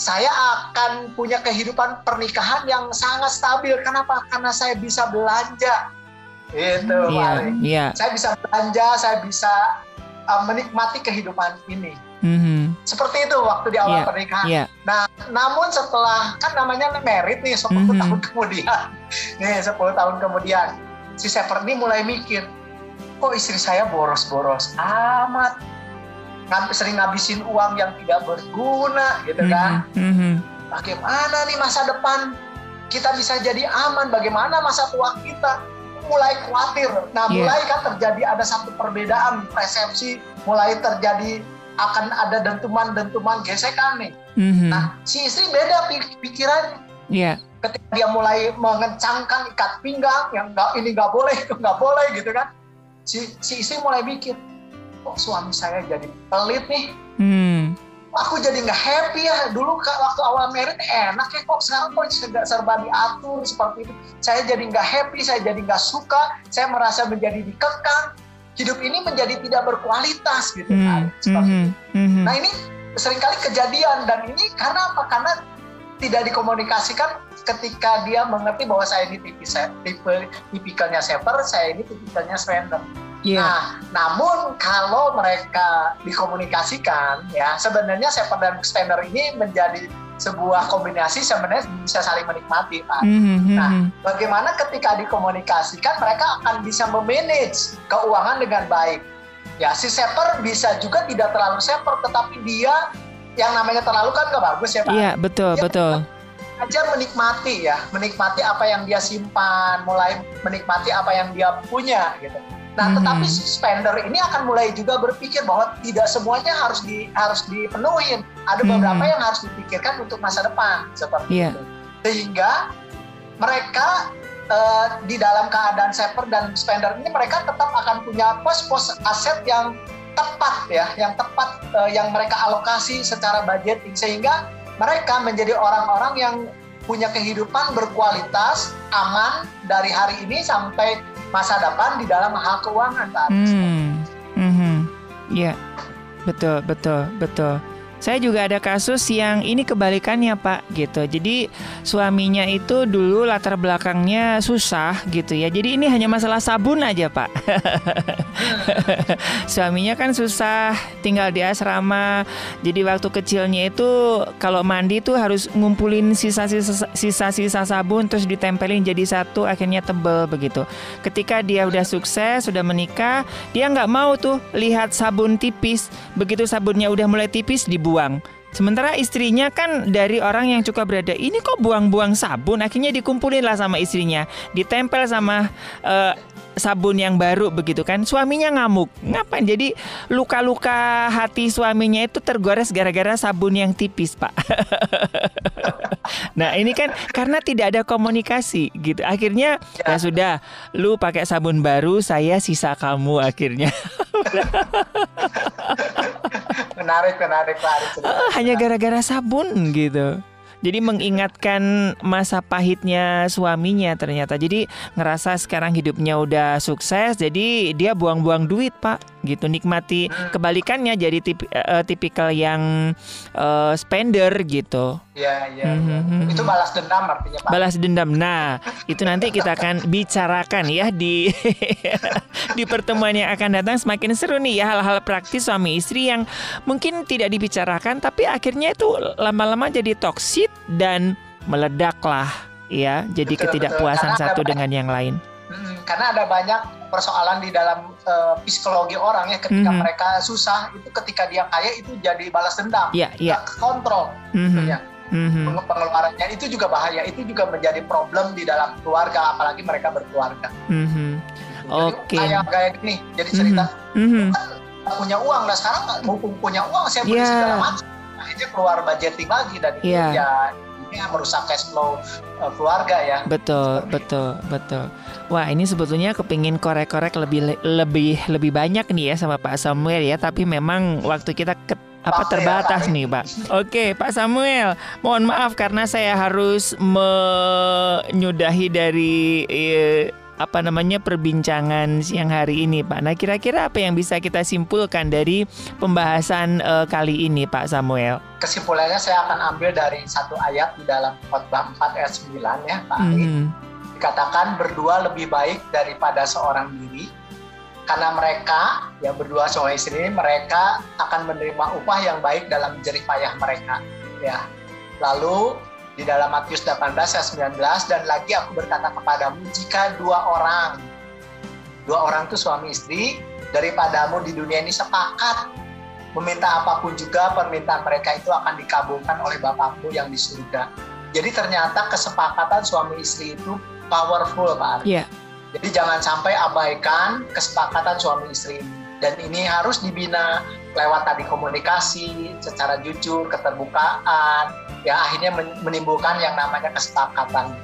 B: saya akan punya kehidupan pernikahan yang sangat stabil. Kenapa? Karena saya bisa belanja. Itu,
A: yeah, yeah.
B: Saya bisa belanja, saya bisa uh, menikmati kehidupan ini.
A: Mm-hmm.
B: Seperti itu waktu di awal yeah, pernikahan. Yeah. Nah, namun setelah kan namanya merit nih 10 mm-hmm. tahun kemudian, nih 10 tahun kemudian, si Sever ini mulai mikir, kok istri saya boros-boros amat sering ngabisin uang yang tidak berguna gitu kan
A: mm-hmm.
B: bagaimana nih masa depan kita bisa jadi aman bagaimana masa tua kita mulai khawatir nah yeah. mulai kan terjadi ada satu perbedaan persepsi mulai terjadi akan ada dentuman-dentuman gesekan nih
A: mm-hmm.
B: nah si istri beda pikiran
A: yeah.
B: ketika dia mulai mengencangkan ikat pinggang yang nggak ini nggak boleh nggak boleh gitu kan si si istri mulai mikir kok suami saya jadi pelit nih
A: hmm.
B: aku jadi nggak happy ya dulu waktu awal merit enak ya kok sekarang kok serba diatur seperti itu saya jadi nggak happy saya jadi nggak suka saya merasa menjadi dikekang hidup ini menjadi tidak berkualitas gitu
A: hmm. kan seperti
B: hmm.
A: itu. Hmm.
B: nah ini sering kali kejadian dan ini karena apa karena tidak dikomunikasikan ketika dia mengerti bahwa saya ini tipis tipe tipikalnya saver, saya ini tipikalnya spender.
A: Yeah.
B: Nah, namun kalau mereka dikomunikasikan, ya sebenarnya saver dan spender ini menjadi sebuah kombinasi sebenarnya bisa saling menikmati, Pak.
A: Mm-hmm.
B: Nah, bagaimana ketika dikomunikasikan mereka akan bisa memanage keuangan dengan baik. Ya, si saver bisa juga tidak terlalu saver, tetapi dia yang namanya terlalu kan nggak bagus ya, Pak.
A: Iya, betul, dia betul
B: aja menikmati ya, menikmati apa yang dia simpan, mulai menikmati apa yang dia punya gitu. Nah, mm-hmm. tetapi spender ini akan mulai juga berpikir bahwa tidak semuanya harus di harus dipenuhi. Ada mm-hmm. beberapa yang harus dipikirkan untuk masa depan seperti
A: yeah.
B: itu. Sehingga mereka uh, di dalam keadaan saver dan spender ini mereka tetap akan punya pos-pos aset yang tepat ya, yang tepat uh, yang mereka alokasi secara budgeting sehingga mereka menjadi orang-orang yang punya kehidupan berkualitas, aman dari hari ini sampai masa depan di dalam hal keuangan.
A: Hmm, hmm, ya, betul, betul, betul. Saya juga ada kasus yang ini kebalikannya Pak gitu. Jadi suaminya itu dulu latar belakangnya susah gitu ya. Jadi ini hanya masalah sabun aja Pak. suaminya kan susah tinggal di asrama. Jadi waktu kecilnya itu kalau mandi tuh harus ngumpulin sisa-sisa sabun terus ditempelin jadi satu akhirnya tebel begitu. Ketika dia udah sukses, sudah menikah, dia nggak mau tuh lihat sabun tipis. Begitu sabunnya udah mulai tipis dibuang dibuang. Sementara istrinya kan dari orang yang suka berada, ini kok buang-buang sabun, akhirnya dikumpulin lah sama istrinya, ditempel sama uh, sabun yang baru begitu kan. Suaminya ngamuk, ngapain? Jadi luka-luka hati suaminya itu tergores gara-gara sabun yang tipis, Pak. nah ini kan karena tidak ada komunikasi gitu. Akhirnya ya, ya sudah, lu pakai sabun baru, saya sisa kamu akhirnya.
B: menarik menarik menarik
A: hanya gara-gara sabun gitu jadi mengingatkan masa pahitnya suaminya ternyata. Jadi ngerasa sekarang hidupnya udah sukses, jadi dia buang-buang duit pak, gitu. Nikmati hmm. kebalikannya jadi tip, uh, tipikal yang uh, spender gitu.
B: Iya iya. Mm-hmm. Itu balas dendam artinya pak.
A: Balas dendam. Nah itu nanti kita akan bicarakan ya di di pertemuan yang akan datang. Semakin seru nih ya hal-hal praktis suami istri yang mungkin tidak dibicarakan, tapi akhirnya itu lama-lama jadi toksit dan meledaklah ya jadi betul, ketidakpuasan betul. satu dengan yang lain
B: hmm, karena ada banyak persoalan di dalam uh, psikologi orang ya ketika mm-hmm. mereka susah itu ketika dia kaya itu jadi balas dendam
A: yeah, yeah.
B: kontrol
A: mm-hmm. ya
B: mm-hmm. pengeluarannya itu juga bahaya itu juga menjadi problem di dalam keluarga apalagi mereka berkeluarga
A: mm-hmm. oke okay.
B: kayak kayak gini jadi cerita mm-hmm. kan punya uang nah sekarang mumpung punya uang saya beli yeah. segala macam akhirnya keluar budgeting lagi dan itu yeah. ya ini merusak cash flow uh, keluarga ya.
A: Betul, Seperti betul, itu. betul. Wah, ini sebetulnya kepingin korek-korek lebih lebih lebih banyak nih ya sama Pak Samuel ya, tapi memang waktu kita ke, apa terbatas nih, Pak. Oke, Pak Samuel, mohon maaf karena saya harus menyudahi dari eh, apa namanya perbincangan siang hari ini, Pak. Nah, kira-kira apa yang bisa kita simpulkan dari pembahasan uh, kali ini, Pak Samuel?
B: Kesimpulannya saya akan ambil dari satu ayat di dalam khotbah 4 ayat 9 ya, Pak. Mm. Dikatakan berdua lebih baik daripada seorang diri karena mereka yang berdua suami istri ini mereka akan menerima upah yang baik dalam jerih payah mereka ya lalu di dalam Matius 18 ayat 19 dan lagi aku berkata kepadamu jika dua orang dua orang itu suami istri daripadamu di dunia ini sepakat meminta apa pun juga permintaan mereka itu akan dikabulkan oleh Bapakmu yang di surga. Jadi ternyata kesepakatan suami istri itu powerful Pak Ari. Yeah. Jadi jangan sampai abaikan kesepakatan suami istri ini. Dan ini harus dibina lewat tadi komunikasi secara jujur, keterbukaan, ya akhirnya menimbulkan yang namanya kesepakatan.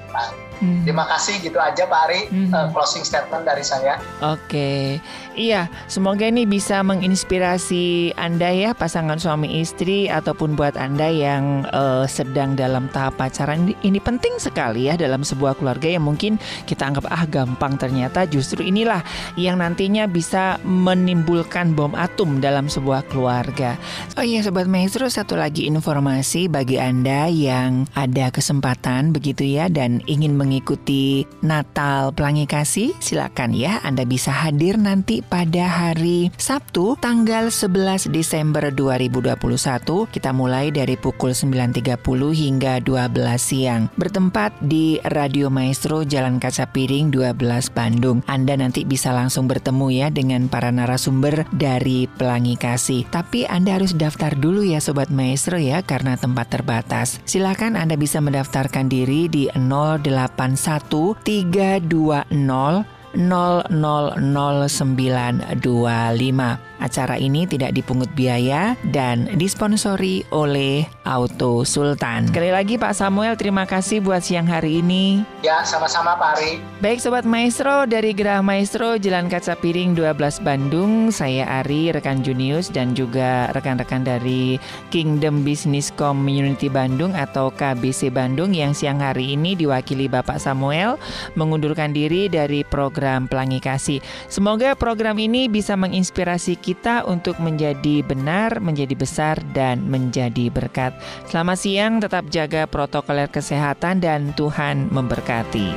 B: Hmm. Terima kasih gitu aja Pak Ari hmm. uh, closing statement dari saya.
A: Oke, iya semoga ini bisa menginspirasi anda ya pasangan suami istri ataupun buat anda yang uh, sedang dalam tahap pacaran ini, ini penting sekali ya dalam sebuah keluarga yang mungkin kita anggap ah gampang ternyata justru inilah yang nantinya bisa menimbulkan bom atom dalam sebuah keluarga. Oh iya sobat maestro satu lagi informasi bagi anda yang ada kesempatan begitu ya dan ingin mengikuti Natal Pelangi Kasih, silakan ya Anda bisa hadir nanti pada hari Sabtu tanggal 11 Desember 2021. Kita mulai dari pukul 9.30 hingga 12 siang. Bertempat di Radio Maestro Jalan Kaca Piring 12 Bandung. Anda nanti bisa langsung bertemu ya dengan para narasumber dari Pelangi Kasih. Tapi Anda harus daftar dulu ya Sobat Maestro ya karena tempat terbatas. Silakan Anda bisa mendaftarkan diri di 08 81 320 000925. Acara ini tidak dipungut biaya dan disponsori oleh Auto Sultan. Sekali lagi Pak Samuel, terima kasih buat siang hari ini.
B: Ya, sama-sama Pak Ari.
A: Baik Sobat Maestro, dari Gerah Maestro Jalan Kaca Piring 12 Bandung, saya Ari, rekan Junius dan juga rekan-rekan dari Kingdom Business Community Bandung atau KBC Bandung yang siang hari ini diwakili Bapak Samuel mengundurkan diri dari program Pelangi Kasih. Semoga program ini bisa menginspirasi kita untuk menjadi benar, menjadi besar, dan menjadi berkat. Selamat siang, tetap jaga protokol kesehatan, dan Tuhan memberkati.